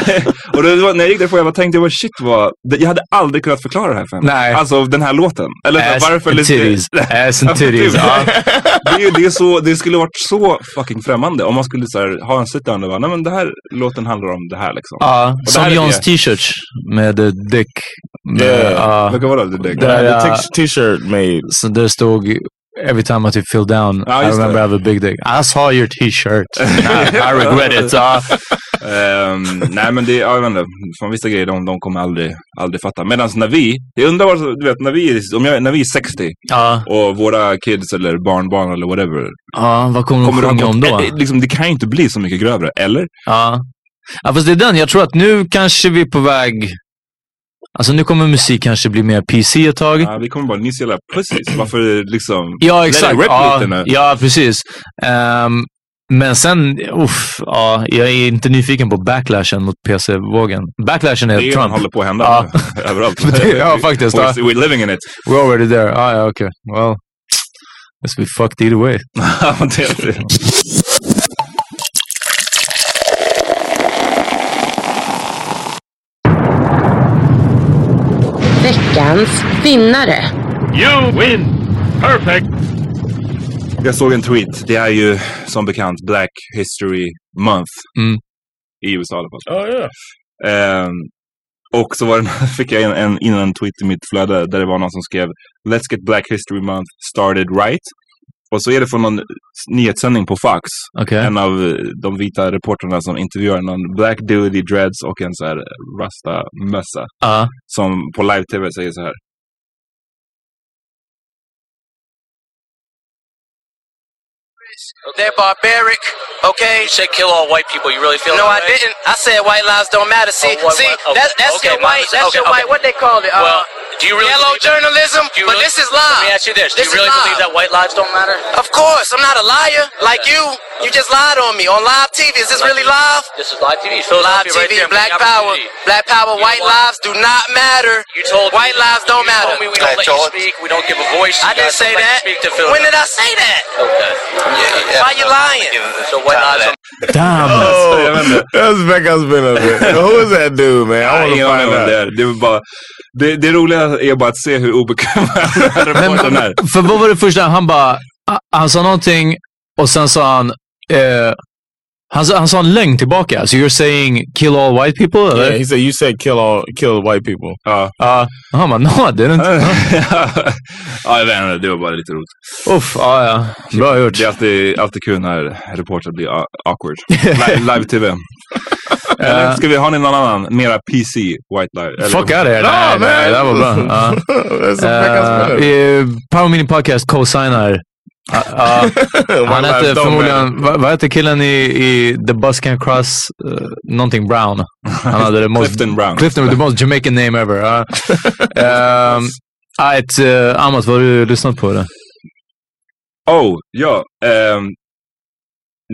och det var, när jag gick därifrån jag bara tänkte jag bara shit vad, jag hade aldrig kunnat förklara det här för henne. Nej. Alltså den här låten. Eller Ass varför and titties. Ass and Ja, titties. typ. Ja. det, är, det, är så, det skulle varit så fucking främmande om man skulle så här, ha en sit-down och bara, nej men det här låten handlar om det här liksom. Ja, det som Johns det. t-shirts med eh, Dick. Med, Yeah. Där, the ja. t- t-shirt made. Så där stod Every time I typ feel down, Ja, I remember det. I have a big dick. I saw your t-shirt. [laughs] I, I regret it. Ja. Ehm, nej men det, ja, jag vet inte, från vissa grejer de, de kommer aldrig, aldrig fatta. Medan när vi, jag undrar vad, du vet när vi, om jag, när vi är 60 Ja. och våra kids eller barnbarn eller whatever. ja, vad kommer de Kommer sjunga om då? eh, liksom, det kan ju inte bli så mycket grövre, eller? Ja. Ja, fast det är den. Jag tror att nu kanske vi är på väg... Alltså nu kommer musik kanske bli mer PC ett tag. Ja, vi kommer bara, ni jävla pussies. Varför liksom, Ja, exakt. Ja, ja, precis. Ehm, men sen, uff, ja, jag är inte nyfiken på backlashen mot PC-vågen. Backlashen är, Det Trump. vad håller på att hända Ja. [laughs] överallt. [laughs] Det- ja, faktiskt, We're, ja. we're living in it. We're already there. Ah, ja, okej. Well, guess we fucked either way. [laughs] Ja, det är det. Veckans vinnare. You win! Perfect! Jag såg en tweet. Det är ju som bekant Black History Month. Mm. I USA i alla fall. Oh yeah. Ehm, och så var det, [laughs] fick jag en, en, in en tweet i mitt flöde där det var någon som skrev Let's get Black History Month started right. Och så är det från någon nyhetssändning på Fox. Okej. En av de vita reportrarna som intervjuar någon black dude i dreads och en så här rasta mössa. Ja. Som på live-tv säger så här. They're barbaric, okay? You said kill all white people. You really feel No, that I way? didn't. I said white lives don't matter. See, Oh, what- see, what- okay, that's that's okay, your white, that's okay, your okay. white. What they call it? Well, uh, do you really yellow journalism? Do you but this is live. Let me ask you this: Do This you really believe that white lives don't matter? Of course, I'm not a liar like you. You just lied on me on live TV. Is this really live? This is live TV. Live Philadelphia right TV, there. Black Power, Black Power. You White what? lives do not matter. You told white me, lives don't you matter. Told me we don't let you speak. We don't give a voice. I You didn't say that. Speak to When did I say that? Okay. Why you lying? So lives don't Damn. Oh, [laughs] jag vet inte. That's up there. Who is that dude, man? I Nej, want to ingen aning find out. det är. Det, bara, det, det roliga är bara att se hur obekväm [laughs] reportern är. För vad var det första? Han bara, han sa någonting och sen sa han, eh, han, han sa en lögn tillbaka. So you're saying kill all white people? Eller? Yeah, he said you said kill all kill white people. Ja. Ja. han bara, no I didn't. ja, jag vet inte. Det var bara lite roligt. Uff, ja, ja. Bra gjort. Det är alltid, alltid kul när reportrar blir awkward. [laughs] Live- Live-tv. [laughs] Eller ska vi ha någon annan, mera PC, White Live? Eller- Fuck out of here. Nej, nej, det var bra. Uh, [laughs] uh, Power Mini Podcast co-signar. Uh, [laughs] uh, han hette don't förmodligen, vad, vad hette killen i, i The Bus Can Cross? Uh, någonting Brown. Han hade det [laughs] most, Clifton Brown. Clifton, the most Jamaican name ever. Uh, um, right, uh, Amat, vad har du lyssnat på? Det? Oh, ja. ehm,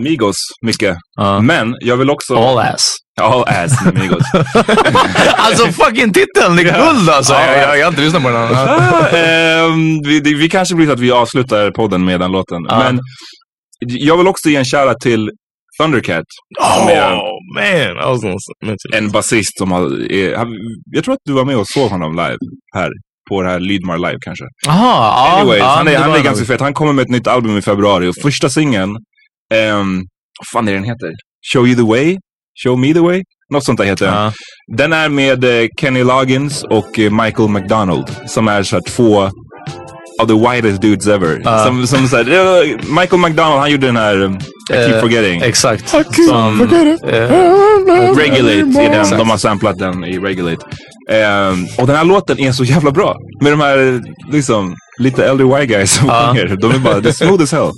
Migos, mycket. Ja. Men jag vill också... All ass. All ass med Migos. [laughs] alltså fucking titeln, det är guld alltså. Ja, jag, jag, jag har inte lyssnat på den. Ah, ehm, vi, det, vi kanske blir så att vi avslutar podden med den låten. Ja. Men jag vill också ge en shoutout till Thundercat. Oh man, I was gonna en basist som har... Är, jag tror att du var med och såg honom live här. På det här Lydmar live kanske. Aha, Anyways, ja, han är, han är ganska fet. Han kommer med ett nytt album i februari och första singeln, um, vad fan är den heter? Show you the way? Show me the way? Något sånt där heter den. Ja. Den är med eh, Kenny Loggins och eh, Michael McDonald som är så här två of the whitest dudes ever. Ja. Som, som så här, Michael McDonald, han gjorde den här um, I keep forgetting. Exakt. I keep Som, forgetting. Regulate är den. De har samplat den i Regulate. Ehm, och den här låten är så jävla bra. Med de här liksom lite äldre white guys som sjunger. De är bara, det är smooth as hell.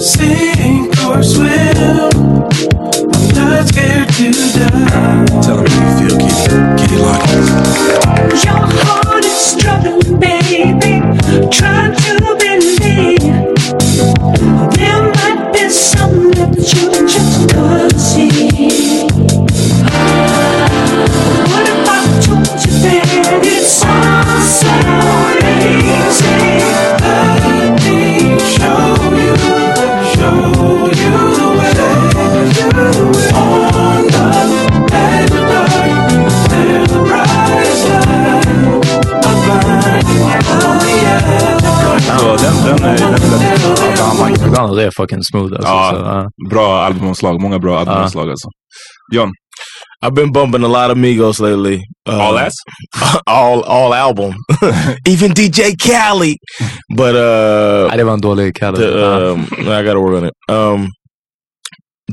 Sink or swim. I'm not scared to die. Tell me how you feel, Kitty. Kitty Loggins. Your heart is struggling, baby. Trying to believe there might be something that you just couldn't see. What if I told you that it's all den, den är, den är ja, Mike McDonald är fucking smooth alltså. Ja, Så, ja. bra albumomslag. Många bra albumomslag alltså. John, I've been bumping a lot of Migos lately. Uh, all ass? [laughs] all all album, [laughs] even DJ Khaled. But uh, Nej, det var en dålig Khaled. the, Ja. um, I got to work on it. Um,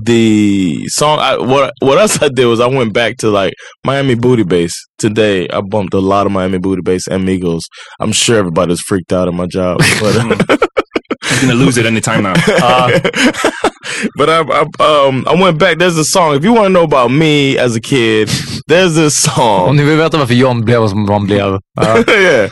the song, I, what what else I did was I went back to like Miami Booty Bass today. I bumped a lot of Miami Booty Bass and Migos. I'm sure everybody's freaked out at my job, [laughs] but. uh, He's gonna lose it anytime now. [laughs] [laughs] but I, I um I went back. There's a song. If you want to know about me as a kid, there's this Om song. ni vill veta varför John blev som han blev. Ja. yeah,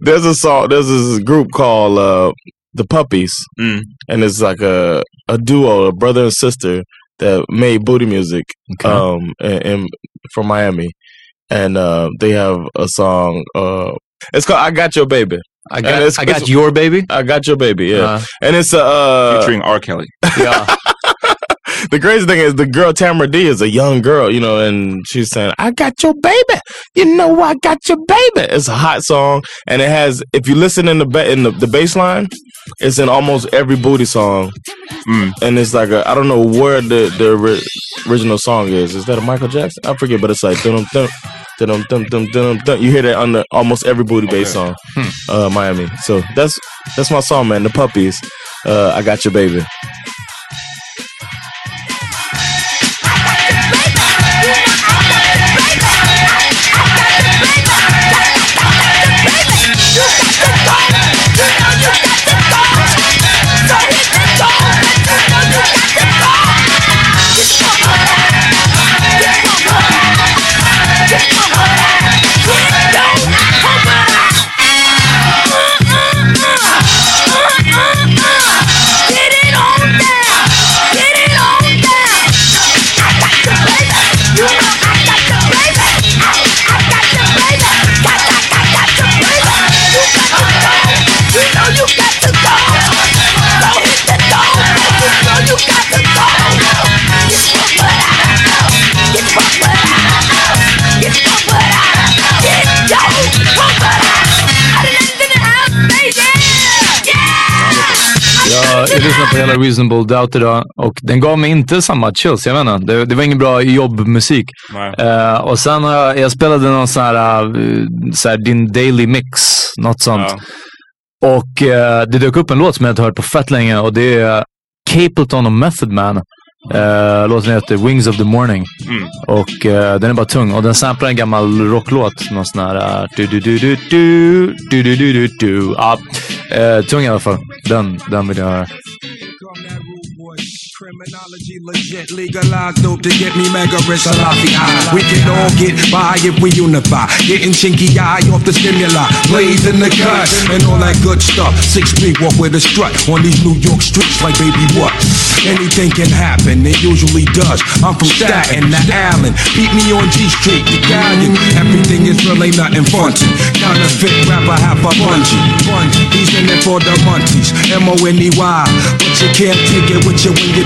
there's a song. There's this group called uh, the Puppies, Mm. and it's like a a duo, a brother and sister that made booty music Okay. um in, in from Miami, and uh, they have a song. Uh, it's called "I Got Your Baby." I got, I got your baby. I got your baby, yeah, Uh, and it's a uh, Featuring R. Kelly. [laughs] ja. The crazy thing is the girl Tamara D is a young girl, you know, and she's saying, I got your baby. You know I got your baby. It's a hot song. And it has if you listen in the ba- in the, the bass line, it's in almost every booty song. Mm. And it's like a I don't know where the, the ori- original song is. Is that a Michael Jackson? I forget, but it's like dum dum dum dum dum dum dum. You hear that on the almost every booty bass song, uh, Miami. So that's that's my song, man. The puppies. Uh, I got your baby. På hela Reasonable Doubt idag och den gav mig inte samma chills. Jag inte. Det, det var ingen bra jobbmusik. Eh, och sen har jag, jag spelade någon sån här, uh, så här din daily mix, något sånt. Och eh, det dök upp en låt som jag inte hört på fett länge och det är Capleton och Method Man. Uh, låten heter Wings of the Morning. Mm. Och eh, den är bara tung. Och den samplar en gammal rocklåt. Någon sån här... Uh, du, du, du, du, du, du, du, du, du, du. Ja, tung i alla fall. Den, den vill jag höra. Criminology legit, legalized dope to get me mega rich, Salafi high. We can all get by if we unify. Getting chinky eye off the stimuli, blazing the cut, and all that good stuff. Six feet walk with a strut on these New York streets like baby what? Anything can happen, it usually does. I'm from Staten to Allen, beat me on G Street, Italian. Everything is really nothing funky. Counterfeit rapper, half a bungee. He's in it for the munchies, M-O-N-E-Y. But you can't take it with you when you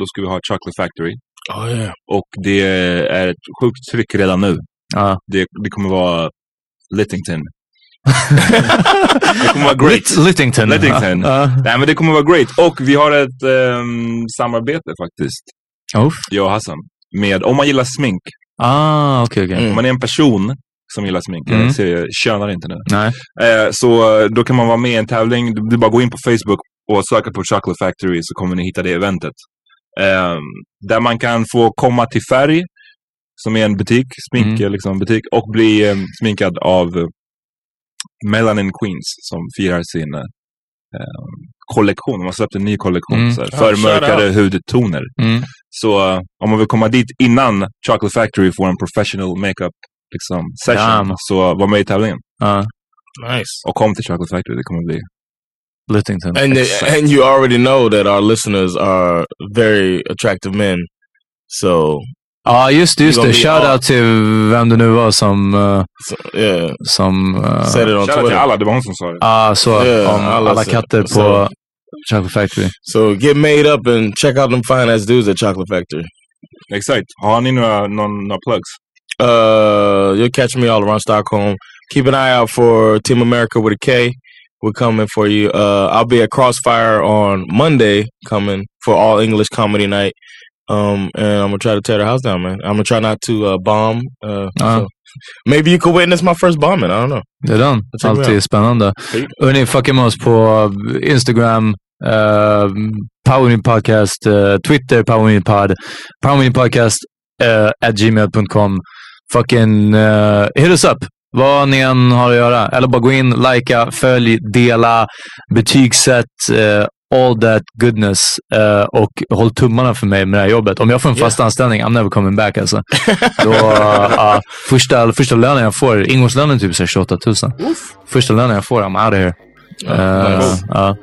då ska vi ha Chocolate Factory. Oh, yeah. Och det är ett sjukt tryck redan nu. Ja. Det, det kommer vara Littington. [laughs] det kommer vara great. Lit- Littington. Littington. Ja. Nej, men det kommer vara great. Och vi har ett ehm, samarbete faktiskt. Uff. Jag och Hassan. Med, om man gillar smink. Ah, okej, okej. Om man är en person som gillar smink. Mm. Jag ser, könar inte nu. Nej. Eh, så då kan man vara med i en tävling. Du, du bara gå in på Facebook och söka på Chocolate Factory så kommer ni hitta det eventet. Eh, där man kan få komma till Färg, som är en butik, smink, Mm. liksom, butik, och bli eh, sminkad av eh, Melanin Queens som firar sin eh, kollektion. De har släppt en ny kollektion. Mm. Så här, Ja, förmörkade shout hudtoner. Mm. Så eh, om man vill komma dit innan Chocolate Factory får en professional makeup liksom, session, Damn. så var med i tävlingen. Ja. Nice. Och kom till Chocolate Factory, det kommer bli... Littington. And and you already know that our listeners are very attractive men. So Ja, just det. Just You're gonna det. Shout out till vem det nu var som... Uh, yeah. som uh, Said it on Shoutout till Twitter. alla, det var hon som sa det. Ja, så. Yeah, om alla alla så- katter på så- Chocolate Factory. So get made up and check out them fine ass dudes at Chocolate Factory. Exakt. Har ni några, någon, några plugs? Uh, you'll catch me all around Stockholm. Keep an eye out for Team America with a K. We're coming for you. Uh, I'll be at Crossfire on Monday, coming for all English comedy night. Um, and I'm gonna try to tear the house down, man. I'm gonna try not to uh, bomb. Uh, Ja. so maybe you could witness my first bombing. I don't know. Det är den. Me Alltid spännande. Hörni, fucka med oss på Instagram, uh, Powermeet Podcast, uh, Twitter, Powermeet Pod, Powermeet Podcast uh, at gmail.com. Fucking uh, hit us up. Vad ni än har att göra. Eller bara gå in, likea, följ, dela, betygsätt, uh, all that goodness. Uh, och håll tummarna för mig med det här jobbet. Om jag får en fast anställning, I'm never coming back alltså. [laughs] Då, uh, första, första lönen jag får, ingångslönen typ så här 28 000. Första lönen jag får, I'm out of here. Uh, nice. ja.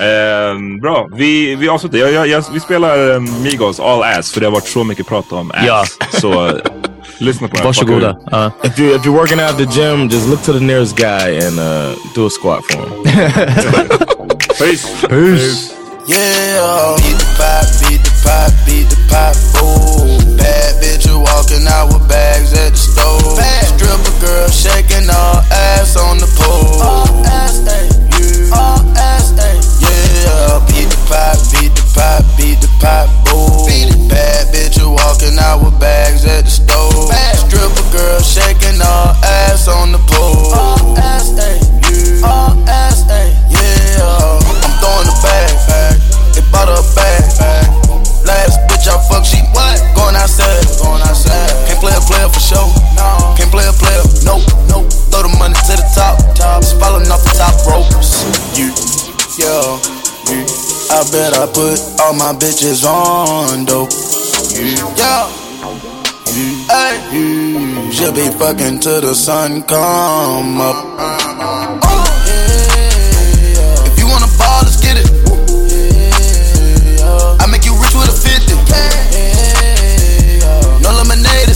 Ehm, bra, vi, vi avslutar. Jag, jag, jag, vi spelar um, Migos All Ass, för det har varit så mycket prat om ass. Ja. Så [laughs] uh, lyssna på den. Varsågoda. Fuck Ja. If you if you're working out at the gym, just look to the nearest guy and uh, do a squat for him. [laughs] Peace. Peace. Yeah, beat the pop, beat the pop, beat the pop, ooh. Bad bitch who walking out with bags at the store. Stripper girl shaking all ass on the pole. All ass, ay, yeah. All ass, ay, yeah. Beat the pop, beat the pop, beat the pop, ooh. Bad bitch walking out with bags at the store. Stripper girl shaking all ass on the pole. Ass, ay, yeah. Yeah. I'm throwing the bag, bag. It bought her a bag. Last bitch I fuck, she what? Going outside, going outside. Can't play a player for sure. No. Can't play a player, nope, nope. Throw the money to the top, top. Falling off the top ropes. You, yo, you. I bet I put all my bitches on though. Yeah. Hey, she'll be fucking till the sun come up. If you wanna ball, let's get it. I make you rich with a 50. No lemonade,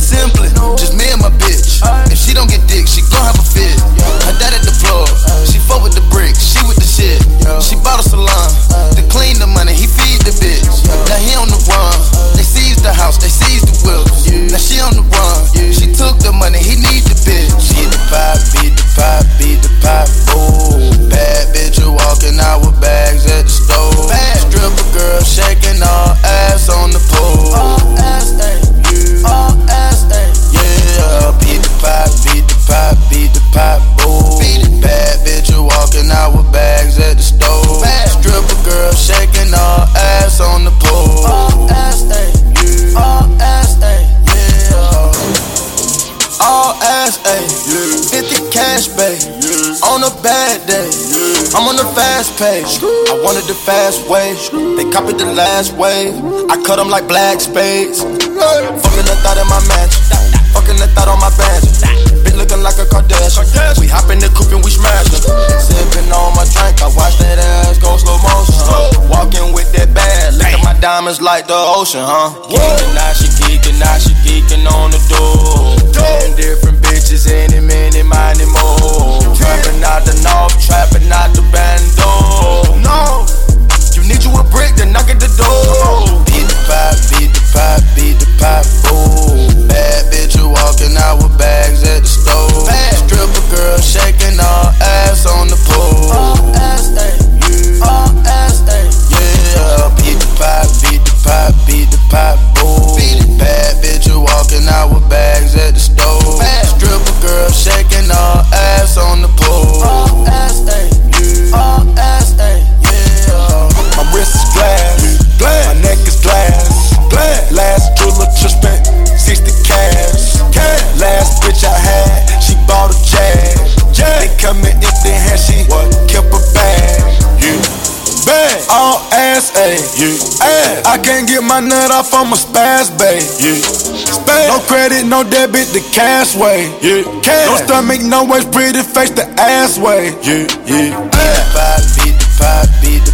just me and my bitch. If she don't get dick, she gon' have a fit. Her dad at the floor, she fuck with the she bought a salon to clean the money, he feed the bitch. Now he on the run. They seized the house, they seized the wheels. Now she on the run. She took the money, he need the bitch. She the five, beat the five, beat. Fast. I wanted the fast way. They copied the last wave. I cut them like black spades. Fucking the thought in my match. Fucking the thought on my badge. Bitch looking like a Kardashian. We hop in the coupe and we smash it. Sipping on my drink. I watch that ass go slow motion. Walking with that bag. Look at my diamonds like the ocean, huh? Geeking, now she geeking, now she geeking on the door. Ten different bitches, any minute, minding more. Trapping out the north, trapping out the bando. No, need you a brick to knock at the door. Beat the pipe, beat the pipe, beat the pipe, ooh. Bad bitch, you walking out with bags at the store. Stripper girl shaking her ass on the pole. Ayy, yeah. Ass. I can't get my nut off on my spaz, babe, yeah. Spaz. No credit, no debit, the cash way, yeah. Cash. No stomach, no waist, pretty face, the ass way, yeah, yeah. Beat the pipe, beat the pipe, beat the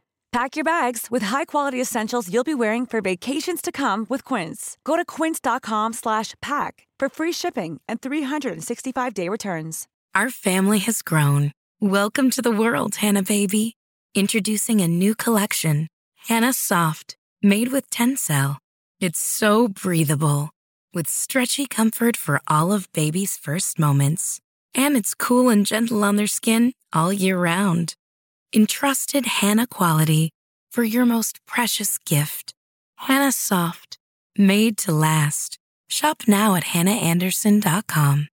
Pack your bags with high-quality essentials you'll be wearing for vacations to come with Quince. Go to quince.com slash pack for free shipping and 365-day returns. Our family has grown. Welcome to the world, Hannah baby. Introducing a new collection, Hannah Soft, made with Tencel. It's so breathable, with stretchy comfort for all of baby's first moments. And it's cool and gentle on their skin all year round. Entrusted Hannah quality for your most precious gift. Hannah Soft, made to last. Shop now at hannahanderson.com.